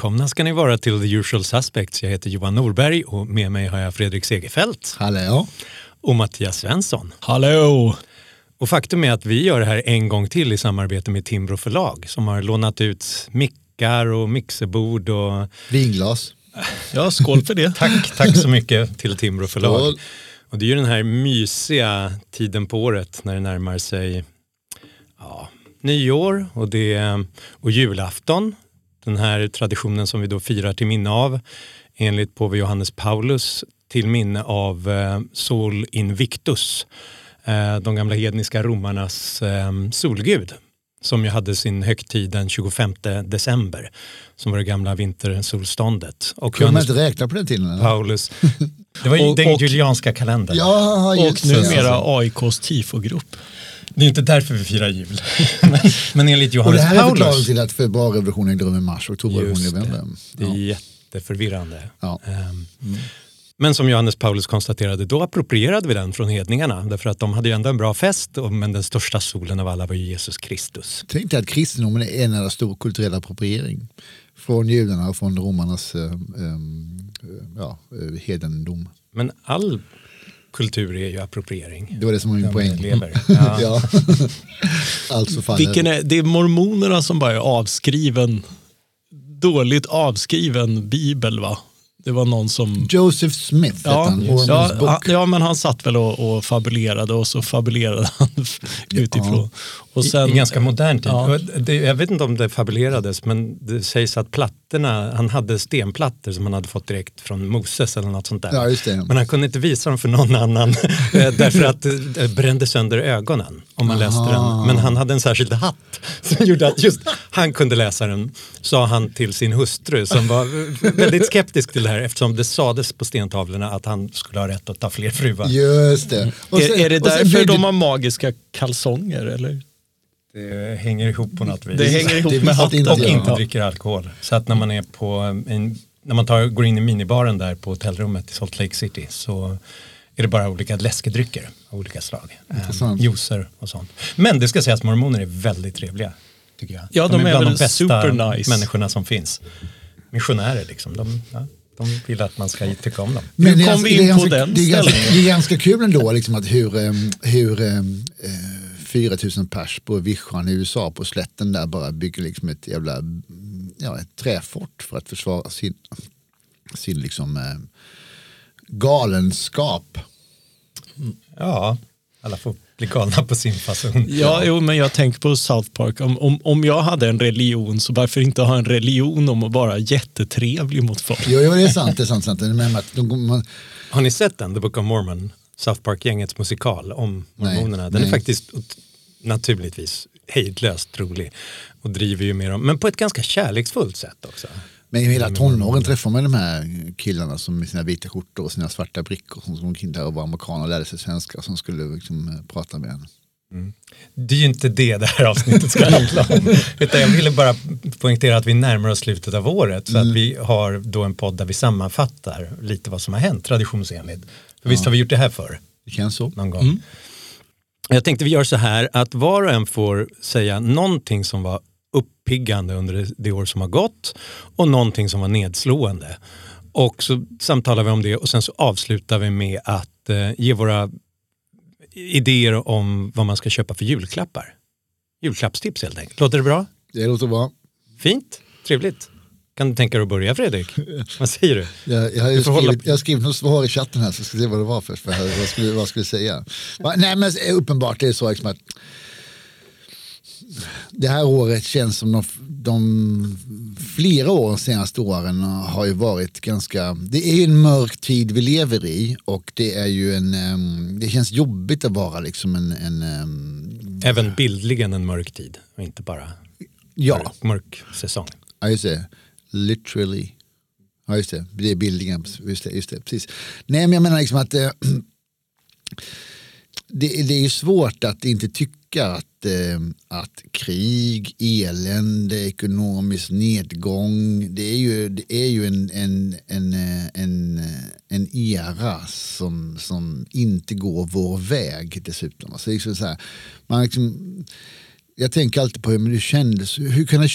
Välkomna ska ni vara till The Usual Suspects. Jag heter Johan Norberg och med mig har jag Fredrik Segerfeldt Hallå. och Mattias Svensson. Hallå! Och faktum är att vi gör det här en gång till i samarbete med Timbro förlag som har lånat ut mickar och mixerbord och Vinglas. Ja, skål för det. tack, tack så mycket till Timbro förlag. Skål. Och det är ju den här mysiga tiden på året när det närmar sig ja, nyår och, det, och julafton. Den här traditionen som vi då firar till minne av enligt påve Johannes Paulus till minne av eh, Sol Invictus, eh, de gamla hedniska romarnas eh, solgud som ju hade sin högtid den 25 december som var det gamla vintersolståndet. Och Kunde man inte räkna på den tiden? eller? Paulus, det var ju Och- den och- julianska kalendern. Ja, Och numera AIKs tifogrupp. Det är inte därför vi firar jul. men, men enligt Och Johannes det här är förklaringen Paulus, till att februarirevolutionen ägde rum i mars och oktoberrevolutionen i Just det. november. det är Ja. jätteförvirrande. Ja. Ehm, Men som Johannes Paulus konstaterade, då approprierade vi den från hedningarna. Därför att de hade ju ändå en bra fest, och- men den största solen av alla var ju Jesus Kristus. Tänk dig att kristendomen är en enda stor kulturell appropriering. Från judarna och från romarnas eh, eh, ja, hedendom. Men all kultur är ju appropriering. Det var det som var min poäng. Ja. Ja. alltså. Vilken är, det är mormonerna som bara är avskriven, dåligt avskriven bibel va? Det var någon som... Joseph Smith Ja, han, ja, han- bok. ja, men han satt väl och, och fabulerade och så fabulerade han utifrån. Och sen, I, I ganska modern tid. Ja. Det, jag vet inte om det fabulerades men det sägs att plattorna, han hade stenplattor som han hade fått direkt från Moses eller något sånt där. Ja, just det. Men han kunde inte visa dem för någon annan eh, därför att det brände sönder ögonen om man läste den. Men han hade en särskild hatt som gjorde att just han kunde läsa den, sa han till sin hustru som var väldigt skeptisk till det här eftersom det sades på stentavlorna att han skulle ha rätt att ta fler fruar. Just det. Och sen- är, är det och sen därför byggde- de har magiska kalsonger? Eller? Det hänger ihop på något vis. Det hänger ihop Det med inte och inte dricker alkohol. Så att när man är på en, när man tar, går in i minibaren där på hotellrummet i Salt Lake City så är det bara olika läskedrycker av olika slag. Eh, juicer och sånt. Men det ska sägas att mormoner är väldigt trevliga. Tycker jag. Ja, de är bland väl de bästa super nice. människorna som finns. Missionärer liksom. De, ja, de vill att man ska tycka om dem. Hur det är kom ganska- vi det är in på ganska- den det är, ganska, det är ganska kul ändå liksom att hur, em, hur em, eh, 4000 pers på vischan i USA på slätten där bara bygger liksom ett jävla mm, ja, ett träfort för att försvara sin, sin liksom, eh, galenskap. Ja, alla får bli galna på sin fason. Ja, jo, men jag tänker på South Park. Om, om, om jag hade en religion, så varför inte ha en religion om att vara jättetrevlig mot folk? Jo, jo det är sant. Det är sant, sant. Men att de, man, Har ni sett den, The Book of Mormon? South Park-gängets musikal om mormonerna. Den nej. är faktiskt naturligtvis hejdlöst rolig och driver ju med dem, men på ett ganska kärleksfullt sätt också. men i hela tonåren träffar man de här killarna som med sina vita skjortor och sina svarta brickor som kom in där och var amerikaner och lärde sig svenska som skulle liksom, eh, prata med en. Det är ju inte det det här avsnittet ska handla om. Utan jag ville bara poängtera att vi närmar oss slutet av året så att vi har då en podd där vi sammanfattar lite vad som har hänt traditionsenligt. För visst har vi gjort det här förr? Det känns så. någon gång. Jag tänkte vi gör så här att var och en får säga någonting som var uppiggande under det, det år som har gått och någonting som var nedslående. Och så samtalar vi om det och sen så avslutar vi med att eh, ge våra idéer om vad man ska köpa för julklappar. Julklappstips helt enkelt. Låter det bra? Det låter bra. Fint? Trevligt? Kan du tänka dig att börja Fredrik? vad säger du? Jag, jag, har Du hålla- skrivit, jag har skrivit något svar i chatten här så ska se vad det var för, för vad, skulle, vad skulle jag säga. Va, Nej men uppenbart det är så liksom att det här året känns som de, de flera år de senaste åren har ju varit ganska, det är ju en mörk tid vi lever i och det är ju en, em, det känns jobbigt att vara liksom en, en em, Även bildligen en mörk tid och inte bara ja, mörk, mörk säsong. Ja, just det. Literally. Ja, just det. Det är bildningen. Just det, just det. Precis. Nej, men jag menar liksom att äh, det, det är ju svårt att inte tycka att, äh, att krig, elände, ekonomisk nedgång, det är ju, det är ju en, en, en, eh, en, eh, en era som, som inte går vår väg dessutom. Alltså, liksom så här, man liksom, jag tänker alltid på hur det kändes. Hur, kunde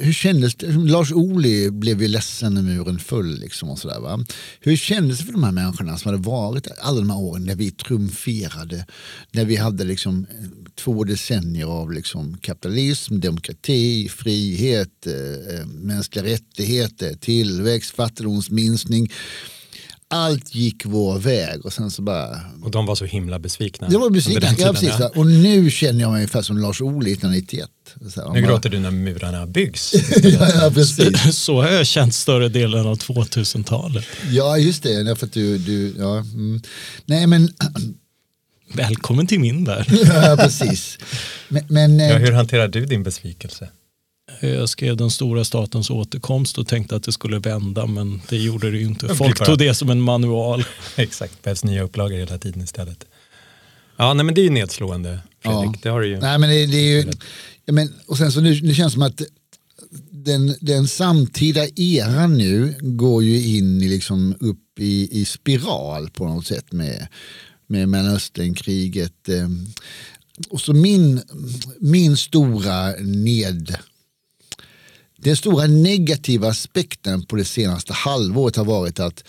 hur kändes det? Lars Ohly blev ju ledsen när muren föll. Liksom och sådär, va? Hur kändes det för de här människorna som hade varit alla de här åren när vi triumferade? När vi hade liksom eh, två decennier av liksom kapitalism, demokrati, frihet, eh, eh mänskliga rättigheter, tillväxt, fattigdomsminskning allt gick vår väg och sen så bara... Och de var så himla besvikna. Jag var besvikna, ja, precis. Ja. Och nu känner jag mig ungefär som Lars Ohly 1991. Så nu gråter du när murarna byggs. ja, precis. Så har jag känt större delen av 2000-talet. Ja, just det. För att du, du, ja, mm. Nej, men... Välkommen till min värld. ja, precis. Men, men, ja, hur hanterar du din besvikelse? Jag skrev den stora statens återkomst och tänkte att det skulle vända men det gjorde det ju inte. Folk tog det som en manual. Exakt, det behövs nya upplagor hela tiden istället. Ja, nej, men det är ju nedslående Fredrik. Ja. Det har du ju. Nej, men det, det är ju ja, men, och sen så nu, det känns som att den, den samtida eran nu går ju in i, liksom upp i, i spiral på något sätt med, med Mellanösternkriget. Eh, och så min, min stora ned den stora negativa aspekten på det senaste halvåret har varit att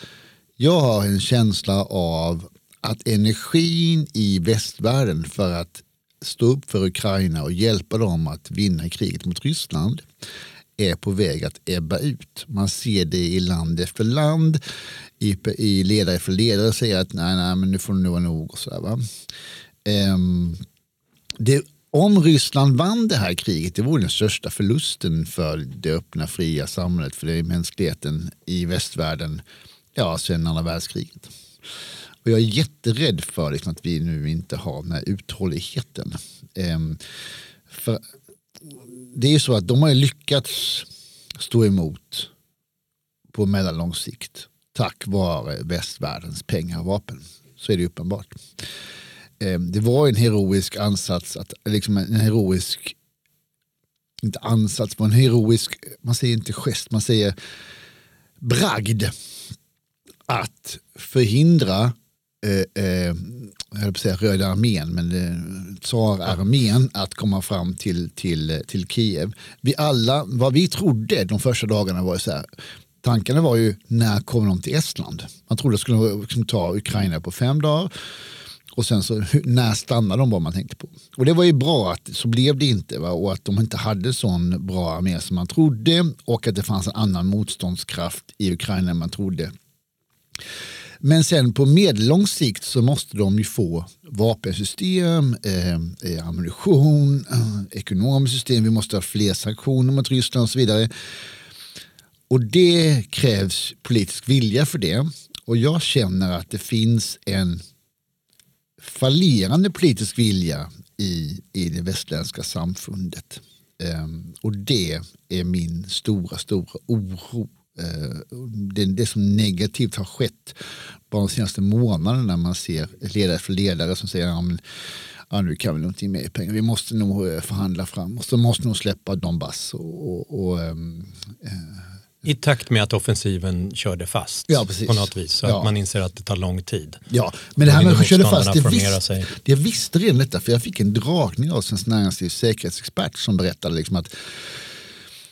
jag har en känsla av att energin i västvärlden för att stå upp för Ukraina och hjälpa dem att vinna kriget mot Ryssland är på väg att ebba ut. Man ser det i land efter land, i, i ledare efter ledare säger att nej, nej, men nu får det nog vara nog. Och så där, va? Um, det om Ryssland vann det här kriget, det vore den största förlusten för det öppna fria samhället, för det är mänskligheten i västvärlden ja, sedan andra världskriget. Och jag är jätterädd för liksom, att vi nu inte har den här uthålligheten. Ehm, för det är ju så att de har lyckats stå emot på mellanlång sikt tack vare västvärldens pengar och vapen. Så är det uppenbart. Ehm, det var en heroisk ansats, att, liksom en heroisk, inte ansats, men en heroisk, man säger inte gest, man säger bragd att förhindra eh, eh, jag höll på att säga Röda armén, men eh, tsararmén att komma fram till, till, eh, till Kiev. Vi alla, vad vi trodde de första dagarna var så här, tankarna var ju när kommer de till Estland? Man trodde det skulle liksom ta Ukraina på fem dagar och sen så när stannade de vad man tänkte på. Och det var ju bra att så blev det inte va? och att de inte hade sån bra armé som man trodde och att det fanns en annan motståndskraft i Ukraina än man trodde. Men sen på medellång sikt så måste de ju få vapensystem, eh, eh ammunition, eh, ekonomiskt system, vi måste ha fler sanktioner mot Ryssland och så vidare. Och det krävs politisk vilja för det. Och jag känner att det finns en fallerande politisk vilja i, i det västländska samfundet. Um, och det är min stora, stora oro. Uh, det, det som negativt har skett bara de senaste månaderna när man ser ledare för ledare som säger ja, nu kan vi nog inte ge mer pengar. Vi måste nog eh, förhandla fram och så måste nog släppa Donbass och, och, och um, uh, i takt med att offensiven körde fast ja, på något vis. Så ja. att man inser att det tar lång tid. Ja, men det här med att körde fast, det visste, jag visste redan detta för jag fick en dragning av Svenskt Näringslivs säkerhetsexpert som berättade liksom att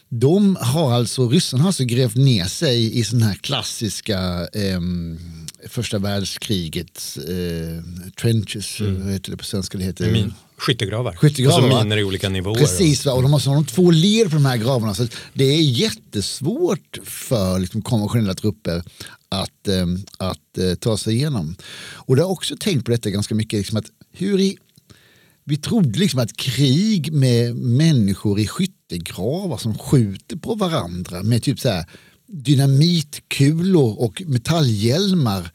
de har alltså, ryssarna har alltså grävt ner sig i sådana här klassiska eh, första världskrigets eh, trenches, mm. vad heter det på svenska? Det heter, Min, skyttegravar. skyttegravar. Och så miner i olika nivåer. Precis, va? och de har sådana två led på de här gravarna. Så det är jättesvårt för liksom, konventionella trupper att, eh, att eh, ta sig igenom. Och det har också tänkt på detta ganska mycket, liksom, att hur i vi trodde liksom att krig med människor i skyttegravar som skjuter på varandra med typ så här dynamitkulor och metallhjälmar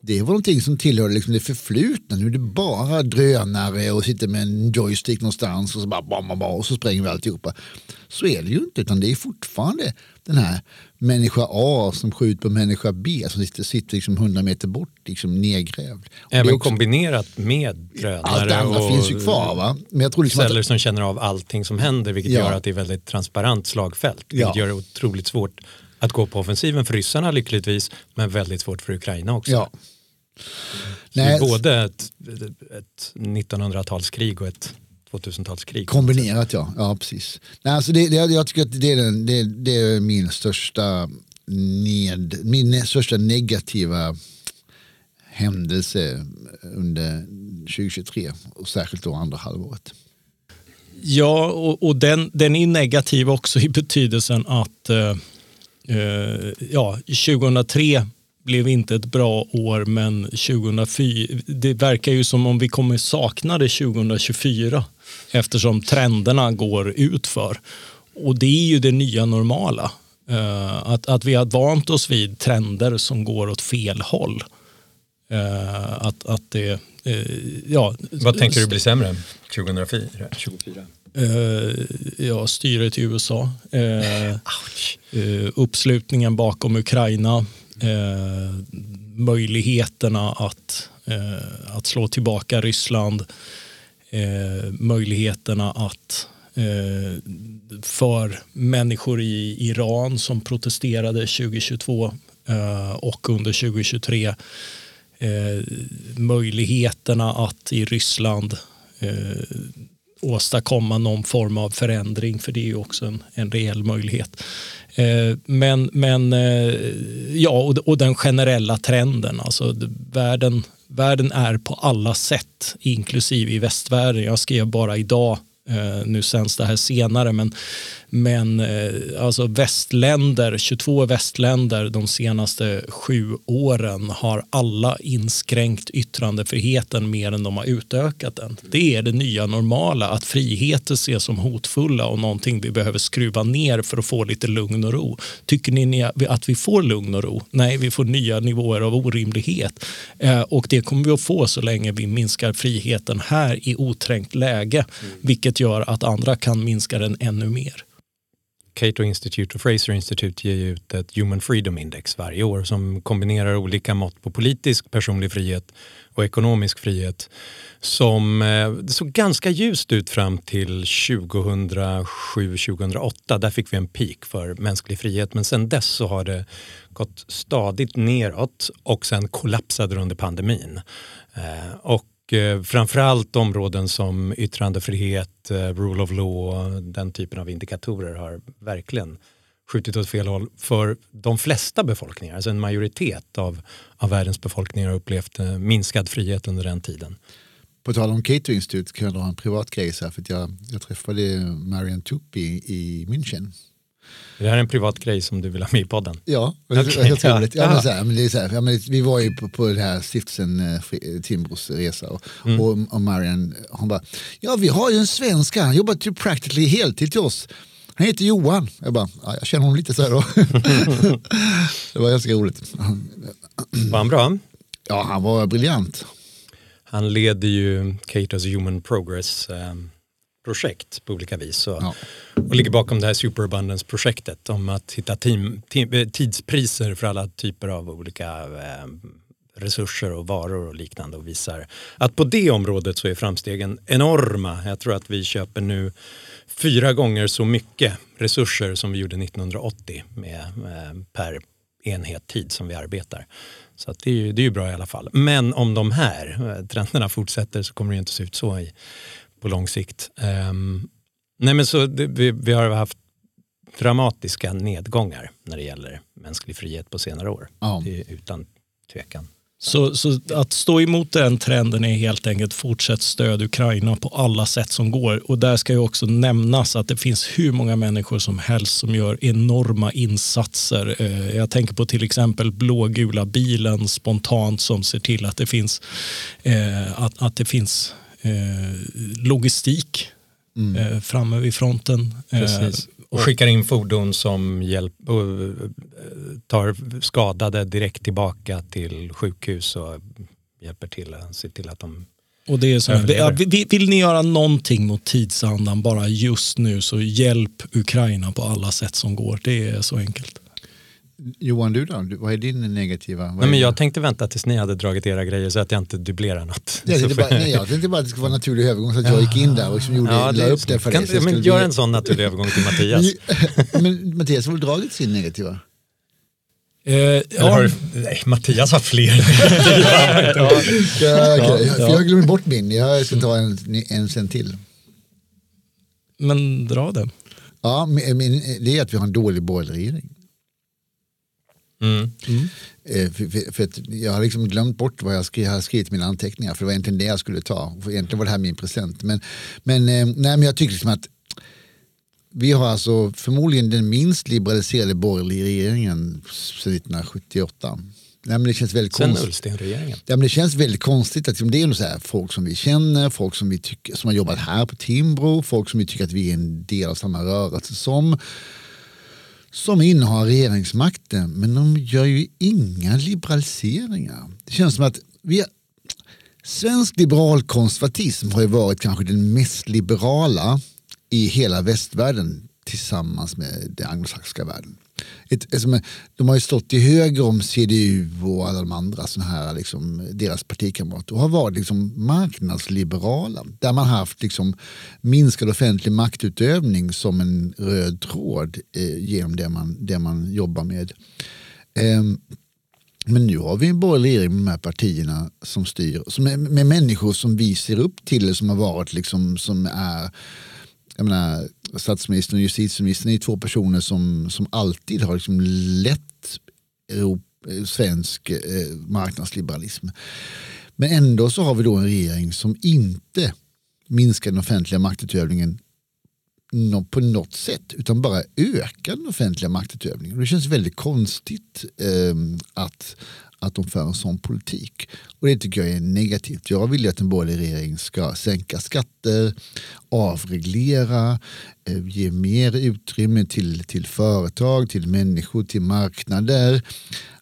det var någonting som tillhörde liksom det förflutna. Nu är det bara drönare och sitter med en joystick någonstans och så bara bam, bam, bam, och så spränger vi alltihopa. Så är det ju inte, utan det är fortfarande den här människa A som skjuter på människa B som sitter, sitter liksom 100 meter bort, liksom nedgrävd. Även också, kombinerat med drönare allt andra och finns ju kvar. Va? Men jag tror liksom celler att, som känner av allting som händer vilket ja. gör att det är väldigt transparent slagfält. Vilket ja. gör det otroligt svårt att gå på offensiven för ryssarna lyckligtvis men väldigt svårt för Ukraina också. Ja. Nej. både ett, ett 1900-talskrig och ett 2000-talskrig. Kombinerat ja, ja precis. Nej, alltså det, det, jag tycker att det är, den, det, det är min största ned, min största negativa händelse under 2023 och särskilt då andra halvåret. Ja, och, och den, den är negativ också i betydelsen att eh, eh Eh, ja, 2003 blev inte ett bra år, men 2004, det verkar ju som om vi kommer sakna det 2024 eftersom trenderna går utför. Och det är ju det nya normala. Eh, att, att vi har vant oss vid trender som går åt fel håll. Eh, att, att det, ja. Vad tänker du blir sämre 2004? 24? ja, styret i USA. uppslutningen bakom Ukraina eh, möjligheterna att, eh, att slå tillbaka Ryssland, eh, möjligheterna att eh, för människor i Iran som protesterade 2022 eh, och under 2023 eh, möjligheterna att i Ryssland åstadkomma någon form av förändring, för det är ju också en, en reell möjlighet. Eh, men, men eh, ja, och, och den generella trenden, alltså världen, världen är på alla sätt, inklusive i västvärlden. Jag skrev bara idag eh, nu sänds det här senare, men, men eh, alltså västländer, 22 västländer de senaste sju åren har alla inskränkt yttrandefriheten mer än de har utökat den. Det är det nya normala, att friheter ses som hotfulla och någonting vi behöver skruva ner för att få lite lugn och ro. Tycker ni att vi får lugn och ro? Nej, vi får nya nivåer av orimlighet. Eh, och det kommer vi att få så länge vi minskar friheten här i oträngt läge, mm. vilket gör att andra kan minska den ännu mer. Cato Institute och Fraser Institute ger ut ett Human Freedom Index varje år som kombinerar olika mått på politisk personlig frihet och ekonomisk frihet som eh, det såg ganska ljust ut fram till 2007-2008. Där fick vi en peak för mänsklig frihet men sen dess så har det gått stadigt neråt och sen kollapsade det under pandemin. Eh, och eh, framförallt områden som yttrandefrihet, eh, rule of law, den typen av indikatorer har verkligen skjutit åt fel håll för de flesta befolkningar. Alltså en majoritet av, av världens befolkningar har upplevt eh, minskad frihet under den tiden. På tal om Cato kan jag dra en privat grej för jag, jag träffade Marian Tupi i München är det här en privat grej som du vill ha med i podden? Ja, okay. jag tror det. Ja, men så här, men det är så här, ja, men vi var ju på, på den här stiftelsen eh, Timbros resa och, mm. och, och Marian hon bara, ja vi har ju en svensk han jobbar typ practically heltid till oss. Han heter Johan. Jag bara, ja, jag känner honom lite så här då. det var ganska roligt. Var han bra? Ja, han var briljant. Han leder ju Catos Human Progress um projekt på olika vis och, ja. och ligger bakom det här Superabundance-projektet om att hitta team, team, eh, tidspriser för alla typer av olika eh, resurser och varor och liknande och visar att på det området så är framstegen enorma. Jag tror att vi köper nu fyra gånger så mycket resurser som vi gjorde 1980 med, eh, per enhet tid som vi arbetar. Så det är, ju, det är ju bra i alla fall. Men om de här eh, trenderna fortsätter så kommer det inte se ut så i, på lång sikt. Um, nej men så det, vi, vi, har haft dramatiska nedgångar när det gäller mänsklig frihet på senare år. Ja. utan tvekan. Så, så, att stå emot den trenden är helt enkelt fortsätt stöd Ukraina på alla sätt som går. Och där ska ju också nämnas att det finns hur många människor som helst som gör enorma insatser. Eh, jag tänker på till exempel blågula bilen spontant som ser till att det finns, eh, att, att det finns logistik mm. eh, framme vid fronten. Eh, Precis. Och skickar in fordon som hjälp, tar skadade direkt tillbaka till sjukhus och hjälper till att se till att de och det är så här, vill, vill ni göra någonting mot tidsandan bara just nu så hjälp Ukraina på alla sätt som går. Det är så enkelt. Johan, du då? Vad är din negativa? Nej, men jag tänkte vänta tills ni hade dragit era grejer så att jag inte dubblerar något. Ja, det bara, nej, jag tänkte bara att det skulle vara en naturlig övergång så att jag gick in där och liksom gjorde, ja, det, upp det för kan, dig. Men gör en sån naturlig övergång till Mattias. men Mattias har väl dragit sin negativa? Eh, ja. har, nej, Mattias har fler. ja, okay. jag glömde bort min, jag ska ta en, en sen till. men dra den. Ja, men, men det är att vi har en dålig borgerlig regering. Mm. Eh, För, för, jag har liksom glömt bort vad jag skri- har skrivit i mina anteckningar. För det var egentligen det jag skulle ta. För egentligen var det här min present. Men, men, eh, nej, men jag tycker liksom att vi har alltså förmodligen den minst liberaliserade borgerliga regeringen sedan 1978. Nej, men det känns väldigt Sen konstigt. Ullstenregeringen. Ja, men det känns väldigt konstigt att liksom, det är så här, folk som vi känner, folk som, vi tycker, som har jobbat här på Timbro, folk som vi tycker att vi är en del av samma rörelse som, som innehar regeringsmakten. Men de gör ju inga liberaliseringar. Det känns som att vi, svensk liberal konservatism har ju varit kanske den mest liberala i hela västvärlden tillsammans med den anglosaxiska världen. Ett, alltså, de har ju stått till höger om CDU och alla de andra såna här, liksom, deras partikamrater och har varit liksom marknadsliberala. Där man haft liksom, minskad offentlig maktutövning som en röd tråd eh, genom det man, det man jobbar med. Eh, men nu har vi en borgerlig regering med de här partierna som styr, som är, med människor som vi ser upp till, som har varit liksom, som är jag menar, statsministern och justitieministern är två personer som, som alltid har liksom lett Europa, eh, svensk eh, marknadsliberalism. Men ändå så har vi då en regering som inte minskar den offentliga maktutövningen på något sätt utan bara ökar den offentliga maktutövningen. Det känns väldigt konstigt eh, att, att de för en sån politik. Och det tycker jag är negativt. Jag vill ju att en borgerlig regering ska sänka skatter, avreglera, eh, ge mer utrymme till, till företag, till människor, till marknader.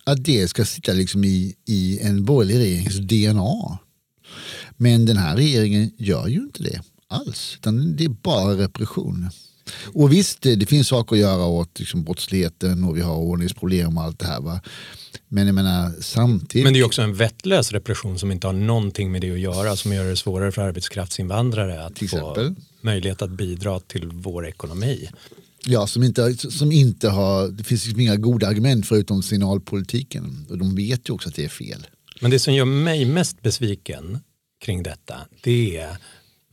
Att det ska sitta liksom i, i en borgerlig regerings DNA. Men den här regeringen gör ju inte det alls. Utan det är bara repression. Och visst, det, finns saker att göra åt liksom, brottsligheten och vi har ordningsproblem och allt det här. Va? Men jag menar samtidigt. Men det är också en vettlös repression som inte har någonting med det att göra som gör det svårare för arbetskraftsinvandrare att Till få exempel? möjlighet att bidra till vår ekonomi. Ja, som inte, som inte har, det finns liksom inga goda argument förutom signalpolitiken. Och de vet ju också att det är fel. Men det som gör mig mest besviken kring detta det är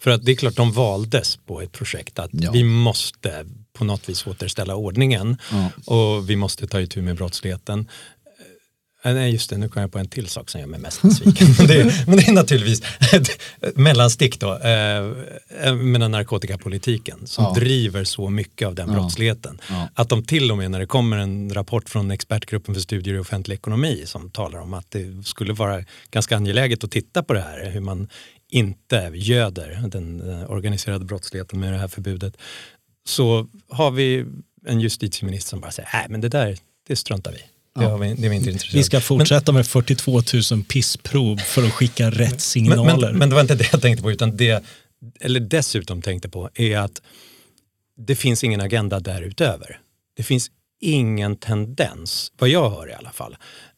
för att det är klart de valdes på ett projekt att Ja. vi måste på något vis återställa ordningen Ja. och vi måste ta itu med brottsligheten. Eh, Nej just det, nu kom jag på en till sak som gör mig mest besviken. men, det är, men det är naturligtvis ett mellanstick då, eh, med den narkotikapolitiken som Ja. driver så mycket av den Ja. brottsligheten. Ja. Att de till och med när det kommer en rapport från expertgruppen för studier i offentlig ekonomi som talar om att det skulle vara ganska angeläget att titta på det här, hur man inte göder den eh, organiserade brottsligheten med det här förbudet. Så har vi en justitieminister som bara säger, nej men det där, det struntar vi det, har vi, det är vi inte intresserade Vi ska av." fortsätta med 42 000 pissprov för att skicka rätt Men, signaler. men, men det var inte det jag tänkte på, utan det, eller dessutom tänkte på, är att det finns ingen agenda därutöver. Det finns ingen tendens, vad jag hör i alla fall,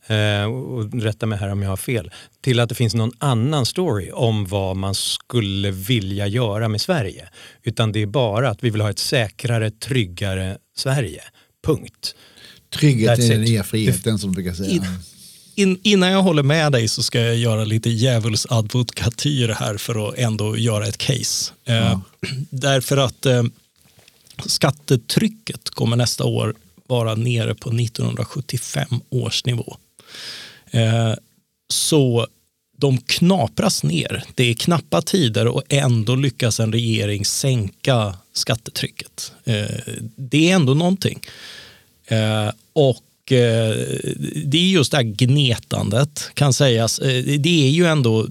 eh, och rätta mig här om jag har fel, till att det finns någon annan story om vad man skulle vilja göra med Sverige. Utan det är bara att vi vill ha ett säkrare, tryggare Sverige. Punkt. Trygghet är den nya friheten som de brukar säga. I- In, innan jag håller med dig så ska jag göra lite djävulsadvokatyr här för att ändå göra ett case. Eh, därför att eh, skattetrycket kommer nästa år vara nere på 1975 års nivå. Eh, så de knapras ner. Det är knappa tider och ändå lyckas en regering sänka skattetrycket. Eh, det är ändå någonting. Eh, och det är just det här gnetandet kan sägas. Det är ju ändå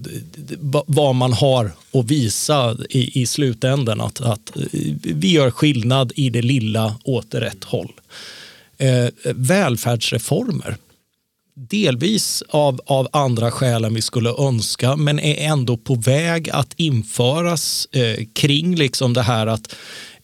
vad man har att visa i, i slutändan. Att, att vi gör skillnad i det lilla åt rätt håll. Välfärdsreformer delvis av, av andra skäl än vi skulle önska men är ändå på väg att införas eh, kring liksom det här att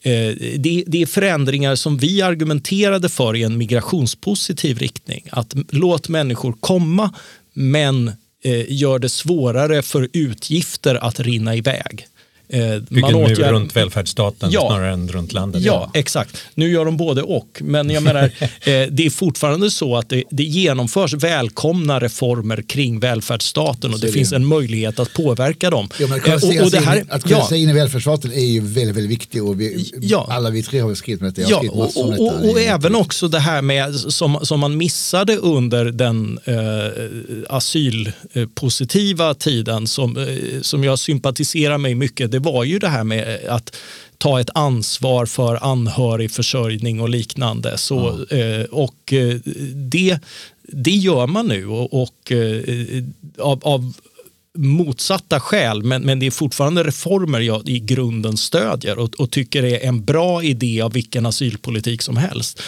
eh, det, det är förändringar som vi argumenterade för i en migrationspositiv riktning. Att låt människor komma men eh, gör det svårare för utgifter att rinna iväg. Eh, Bygga man åtgärd- runt välfärdsstaten Ja. snarare än runt landet. Ja, exakt. Nu gör de både och. Men jag menar, eh, det är fortfarande så att det, det genomförs välkomna reformer kring välfärdsstaten och det det. finns en möjlighet att påverka dem. Ja, men att Eh, kunna och, och det här, in, att kunna ja, se in i välfärdsstaten är ju väldigt, väldigt viktigt och vi, Ja. alla vi tre har skrivit om har Ja, och, och, och, och Det även också det här med som, som man missade under den eh, asylpositiva tiden som, eh, som jag sympatiserar med mycket. Det var ju det här med att ta ett ansvar för anhörigförsörjning och liknande. Så, eh, och eh, det, det gör man nu och, och eh, av, av motsatta skäl, men, men det är fortfarande reformer jag i grunden stödjer och, och tycker är en bra idé av vilken asylpolitik som helst.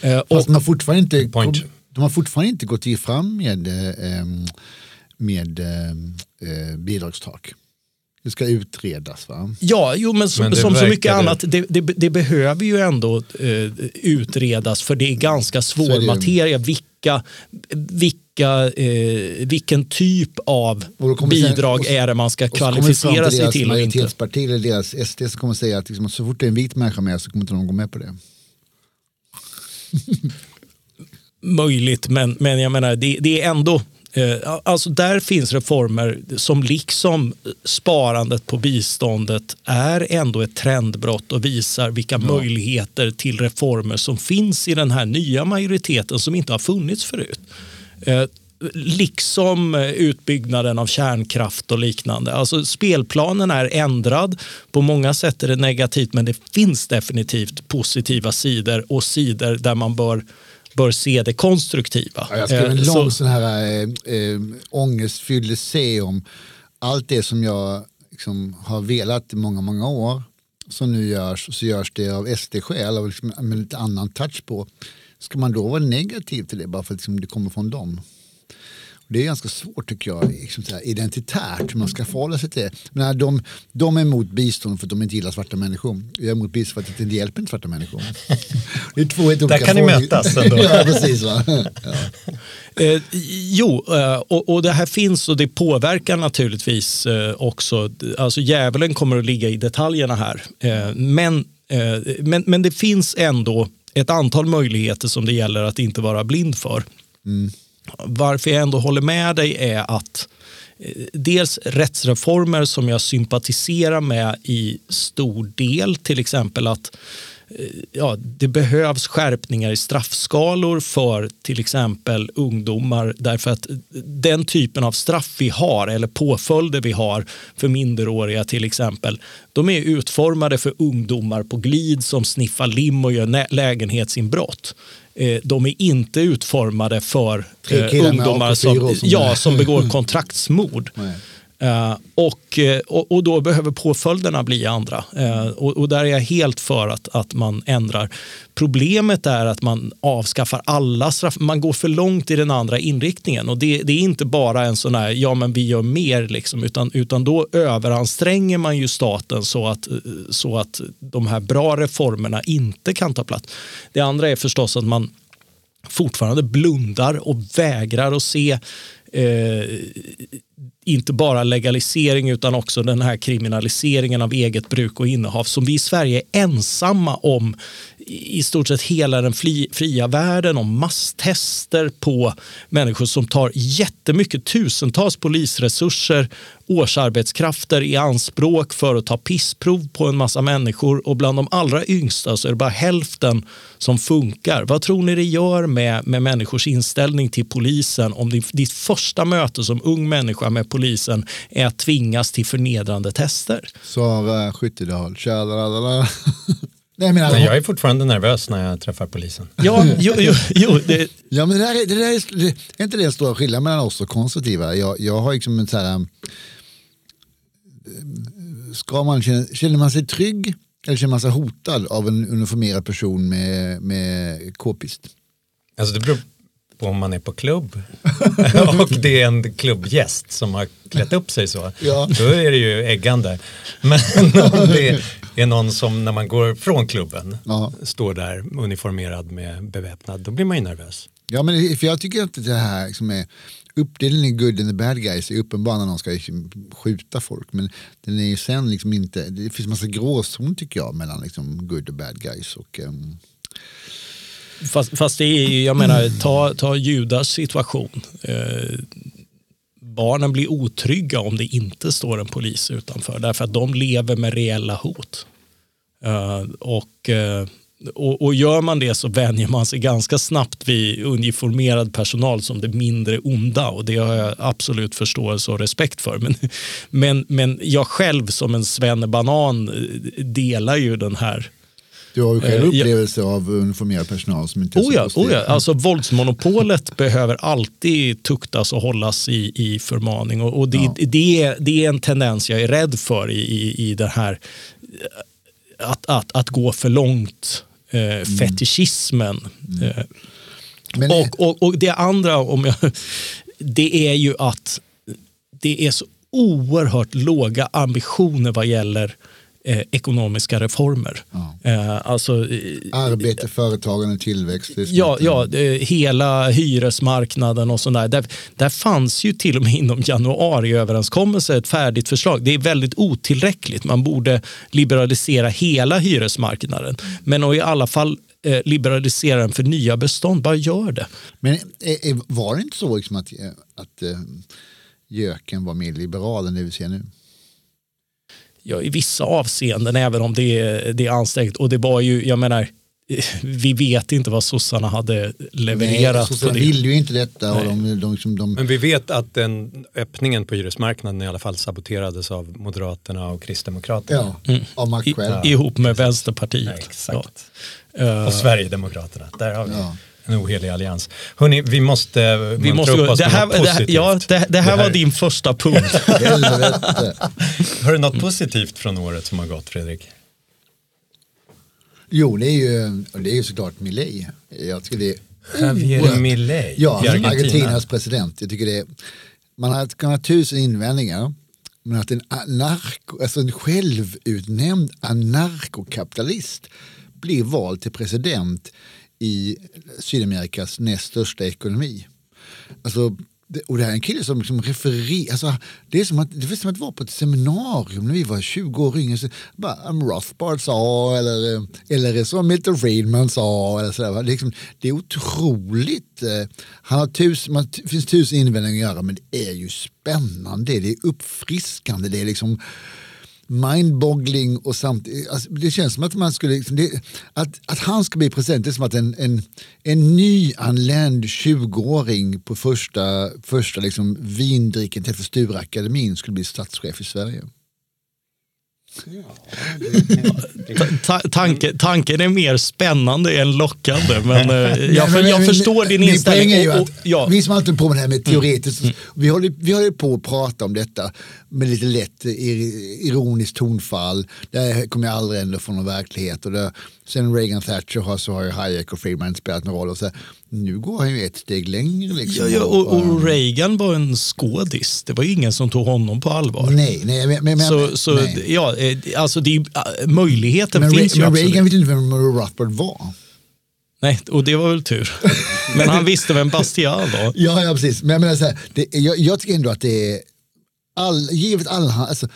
Eh, och, Fast de har fortfarande inte, Point. de har fortfarande inte gått i fram med, eh, med eh, eh, bidragstak. Det ska utredas va? ja, jo, men, som, Men det som så mycket verkade- annat, det, det, det behöver ju ändå eh, utredas för det är ganska Så svår är det ju. materia. Vilka, vilka, eh, vilken typ av kommer sen- bidrag och- är det man ska så kvalificera sig till och inte? majoritetsparti eller deras SD som kommer säga att liksom, så fort det är en vit människa med så kommer inte de gå med på det. möjligt, men, men jag menar det, det är ändå Alltså där finns reformer som liksom sparandet på biståndet är ändå ett trendbrott och visar vilka möjligheter till reformer som finns i den här nya majoriteten som inte har funnits förut. Eh, Liksom eh, utbyggnaden av kärnkraft och liknande. Alltså spelplanen är ändrad. På många sätt är det negativt men det finns definitivt positiva sidor och sidor där man bör, bör se det konstruktiva. Ja, jag skrev en Eh, lång så- sån här äh, äh, ångestfylld essä om allt det som jag liksom, har velat i många, många år som nu görs, så görs det av SD-skäl och liksom, med lite annan touch på. Ska man då vara negativ till det bara för att liksom, det kommer från dem? Det är ganska svårt tycker jag, liksom så här, identitärt, hur man ska förhålla sig till det. Men de, de är emot bistånd för att de inte gillar svarta människor. Jag är emot bistånd för att det inte hjälper inte svarta människor. Det är två helt olika kan ni mötas ändå. ja, precis. Va? Ja. Eh, jo, eh, och, och det här finns och det påverkar naturligtvis eh, också. Alltså djävulen kommer att ligga i detaljerna här. Eh, men, men, men det finns ändå ett antal möjligheter som det gäller att inte vara blind för. Varför jag ändå håller med dig är att eh, dels rättsreformer som jag sympatiserar med i stor del, till exempel att eh, ja, det behövs skärpningar i straffskalor för till exempel ungdomar därför att den typen av straff vi har eller påföljder vi har för minderåriga till exempel de är utformade för ungdomar på glid som sniffar lim och gör lägenhetsinbrott. Eh, De är inte utformade för eh, ungdomar som, AK4 som- ja, som begår kontraktsmord. Nej. Eh, och, eh, och, och då behöver påföljderna bli andra. Eh, och, och där är jag helt för att, att man ändrar. Problemet är att man avskaffar alla straff. Man går för långt i den andra inriktningen. Och det, det är inte bara en sån här, ja men vi gör mer, liksom, utan, utan då överanstränger man ju staten så att, så att de här bra reformerna inte kan ta plats. Det andra är förstås att man fortfarande blundar och vägrar att se eh, inte bara legalisering utan också den här kriminaliseringen av eget bruk och innehav som vi i Sverige är ensamma om i stort sett hela den fria världen om masstester på människor som tar jättemycket, tusentals polisresurser, årsarbetskrafter i anspråk för att ta pissprov på en massa människor och bland de allra yngsta så är det bara hälften som funkar. Vad tror ni det gör med, med människors inställning till polisen om ditt, ditt första möte som ung människa med polisen är att tvingas till förnedrande tester? Sara Skyttedal, tjalalala. Nej, men, Men jag är fortfarande nervös när jag träffar polisen. Ja, jo, jo, jo det, Ja, men det, där är, det där är, det, är inte det den stora skillnaden mellan oss och konservativa? Jag, jag har liksom en så här... eh, Ska man, känna- känner man sig trygg eller känner man sig hotad av en uniformerad person med, med k-pist? Alltså det beror på om man är på klubb och det är en klubbgäst som har klätt upp sig så. Ja. Då är det ju äggande. Men om det är någon som när man går från klubben Ja. står där uniformerad med beväpnad, då blir man ju nervös. Ja, men för jag tycker inte det här liksom är uppdelningen good and the bad guys är uppenbar när någon ska liksom skjuta folk. Men den är ju sen liksom inte, det finns massa gråzon tycker jag mellan liksom good och bad guys. Och, um, Fast, fast det är ju, jag menar, ta, ta Judas situation. Eh, barnen blir otrygga om det inte står en polis utanför därför att de lever med reella hot. Eh, och, eh, och, och gör man det så vänjer man sig ganska snabbt vid uniformerad personal som det mindre onda och det har jag absolut förståelse och respekt för. Men, men, men jag själv som en svennebanan eh, delar ju den här du har ju själv Eh, upplevelse av uniformerad personal som inte är Oh så ja, positiv. oh ja. Alltså, våldsmonopolet behöver alltid tuktas och hållas i, i förmaning. Och, och det, Ja. det, är, det är en tendens jag är rädd för i, i, i det här eh, att, att, att gå för långt. Eh, fetischismen. Eh, Men, och, och, och det andra, om jag, det är ju att det är så oerhört låga ambitioner vad gäller eh, ekonomiska reformer. Ja. Eh, alltså, Arbete, företagande, tillväxt. Ja, ja hela hyresmarknaden och sådär. Där, där fanns ju till och med inom januariöverenskommelsen ett färdigt förslag. Det är väldigt otillräckligt. Man borde liberalisera hela hyresmarknaden. Men att i alla fall eh, liberalisera den för nya bestånd. Bara gör det. Men eh, eh, var det inte så liksom att, att Jöken var mer liberal än det vi ser nu? Ja, I vissa avseenden, även om det är, det är ansträngt. Och det var ju, jag menar, eh, vi vet inte vad sossarna hade levererat Nej, sossarna vill ju inte detta. Och Nej. de, de, liksom, de, Men vi vet att den öppningen på hyresmarknaden i alla fall saboterades av Moderaterna och Kristdemokraterna. ja, av Mac I, ihop med Vänsterpartiet. Ja, exakt. Ja. Och Sverigedemokraterna, där har vi Ja. En ohelig allians. Hörni, vi måste Vi muntra måste upp oss Det, här, något det, här, positivt. ja, det, det här var din första punkt. Har du något positivt från året som har gått, Fredrik? Jo, det är ju, det är ju såklart Milei. Jag tycker det är Javier Milei Ja, i Argentina. Argentinas president. Jag tycker det är, man har kan ha tusen invändningar. Men att en, anarko, alltså en självutnämnd anarkokapitalist blir vald till president i Sydamerikas näst största ekonomi. Alltså, det, och det här är en kille som liksom refererar, alltså, det är som att, det är som att vara på ett seminarium när vi var 20 år yngre. Så, bara, um, Rothbard sa eller, eh, eller som Milton Friedman sa. Eller så där, det, är liksom, det är otroligt. Eh, han har tusen, man, det finns tusen invändningar att göra men det är ju spännande, det är uppfriskande, det är liksom mindboggling och samtidigt, alltså, det känns som att man skulle, liksom, det, att, att han ska bli president, det är som att en, en, en nyanländ 20-åring på första, första liksom, vindricken till Sturakademin skulle bli statschef i Sverige. Ta, tanke, tanken är mer spännande än lockande. Men, eh, jag, för, jag förstår din min inställning. poäng är ju Och- och- att ja. Vi som alltid på med det här med teoretiskt, vi, håller, vi håller på att prata om detta med lite lätt ir- ironiskt tonfall. Det kommer jag aldrig ändå få någon verklighet. Och det, sen Reagan Thatcher har, så har ju Hayek och Friedman spelat någon roll. Och så, nu går han ju ett steg längre. Liksom, Ja, ja, och, och Reagan var en skådis. Det var ingen som tog honom på allvar. Nej, nej, men, men, så så nej. ja, eh, alltså det är, äh, möjligheten men, finns Re- ju men absolut. Reagan vet inte vem Rothbard var. Nej, och det var väl tur. Men han visste vem Bastiat var. Ja, ja precis. Men jag, menar så här, det, jag, jag tycker ändå att det är, all, givet alla alltså,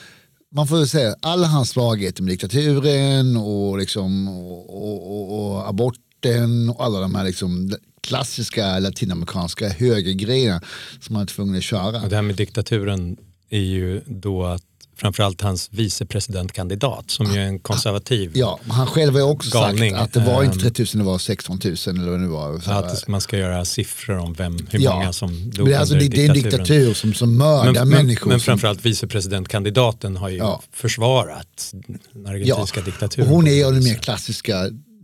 man får säga alla hans svagheter med diktaturen och, liksom, och, och, och, och aborten och alla de här liksom, klassiska latinamerikanska högergrejerna som han är tvungen att köra. Och det här med diktaturen är ju då att framförallt hans vicepresidentkandidat som ju är en konservativ, Ja, men han själv har ju också Galning. sagt att det var inte Ehm. 3000, det var 16 000 eller vad det nu var. Att man ska göra siffror om vem, hur Ja. många som Men dog är alltså, under det, det är en diktatur som, som mördar Men, men, människor. men som- framförallt vicepresidentkandidaten har ju Ja. försvarat den argentinska Och diktaturen. hon på är av den mer klassiska,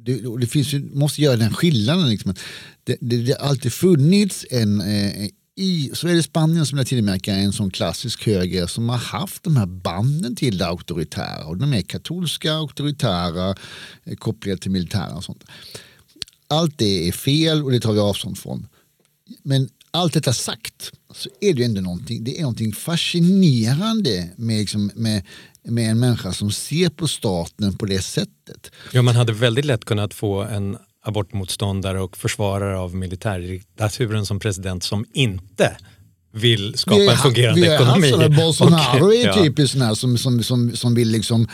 det, det finns ju, måste göra den skillnaden. Liksom. Det, det, det har alltid funnits en, eh, i såväl i Spanien som Latinamerika en sån klassisk höger som har haft de här banden till det auktoritära. Och de är katolska, auktoritära, eh, kopplade till militära och sånt. Allt det är fel och det tar vi avstånd från. Men allt detta sagt så är det ju ändå någonting, det är någonting fascinerande med, liksom, med, med en människa som ser på staten på det sättet. Ja, man hade väldigt lätt kunnat få en abortmotståndare och försvarare av militärdiktaturen som president som inte vill skapa Vi en fungerande vi ekonomi. Haft Bolsonaro Okej, är ja. typiskt sån här som, som, som, som vill liksom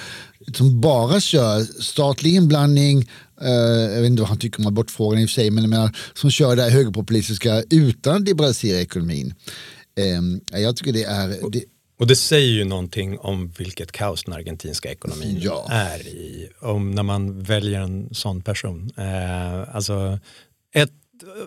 som bara kör statlig inblandning, eh, jag vet inte vad han tycker om abortfrågan i och för sig, men jag menar, som kör det här högerpopulistiska utan att liberalisera ekonomin. Eh, jag tycker det är, det, Och det säger ju någonting om vilket kaos den argentinska ekonomin Ja. är i. Om när man väljer en sån person. Eh, alltså ett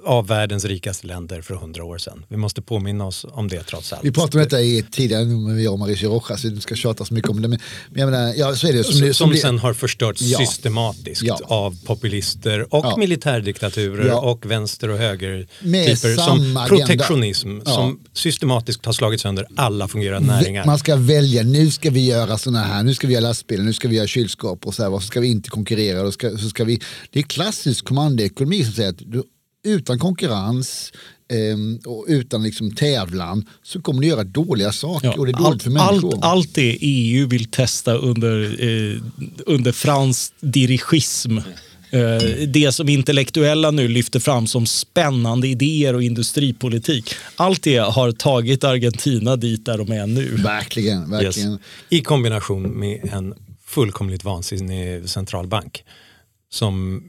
av världens rikaste länder för hundra år sedan. Vi måste påminna oss om det trots allt. Vi pratade om detta i tidigare nummer och Mauricio Rojas, så du ska tjata så mycket om det. Men, men jag menar, ja, så är det. Som, som, det, som det- sen har förstörts Ja. systematiskt Ja. av populister och Ja. militärdiktaturer och vänster och höger Med typer som protektionism som systematiskt har slagit sönder alla fungerande näringar. Man ska välja, nu ska vi göra sådana här, nu ska vi göra lastbilar, nu ska vi göra kylskåp och så här, så ska vi inte konkurrera. Ska, så ska vi, det är klassisk kommandoekonomi som säger att du, utan konkurrens ehm, och utan liksom tävlan så kommer du göra dåliga saker och det är dåligt för människor. allt, allt det EU vill testa under, eh, under fransk dirigism eh, det som intellektuella nu lyfter fram som spännande idéer och industripolitik. Allt det har tagit Argentina dit där de är nu. Verkligen, verkligen. Yes. I kombination med en fullkomligt vansinnig centralbank. Som,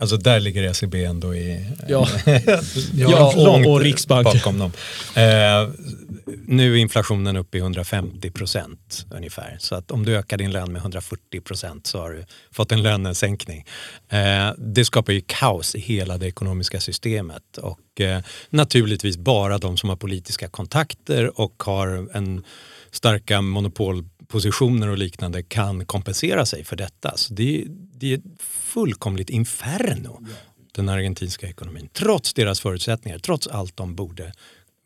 alltså där ligger ECB ändå i... Ja. Ja, och- långt och Riksbanken. bakom dem. Eh, nu är inflationen uppe i 150 procent ungefär. Så att om du ökar din lön med 140 procent så har du fått en lönesänkning. Eh, det skapar ju kaos i hela det ekonomiska systemet. Och eh, naturligtvis bara de som har politiska kontakter och har en starka monopolpositioner och liknande kan kompensera sig för detta. Så det, det är ett fullkomligt inferno den argentinska ekonomin. Trots deras förutsättningar, trots allt de borde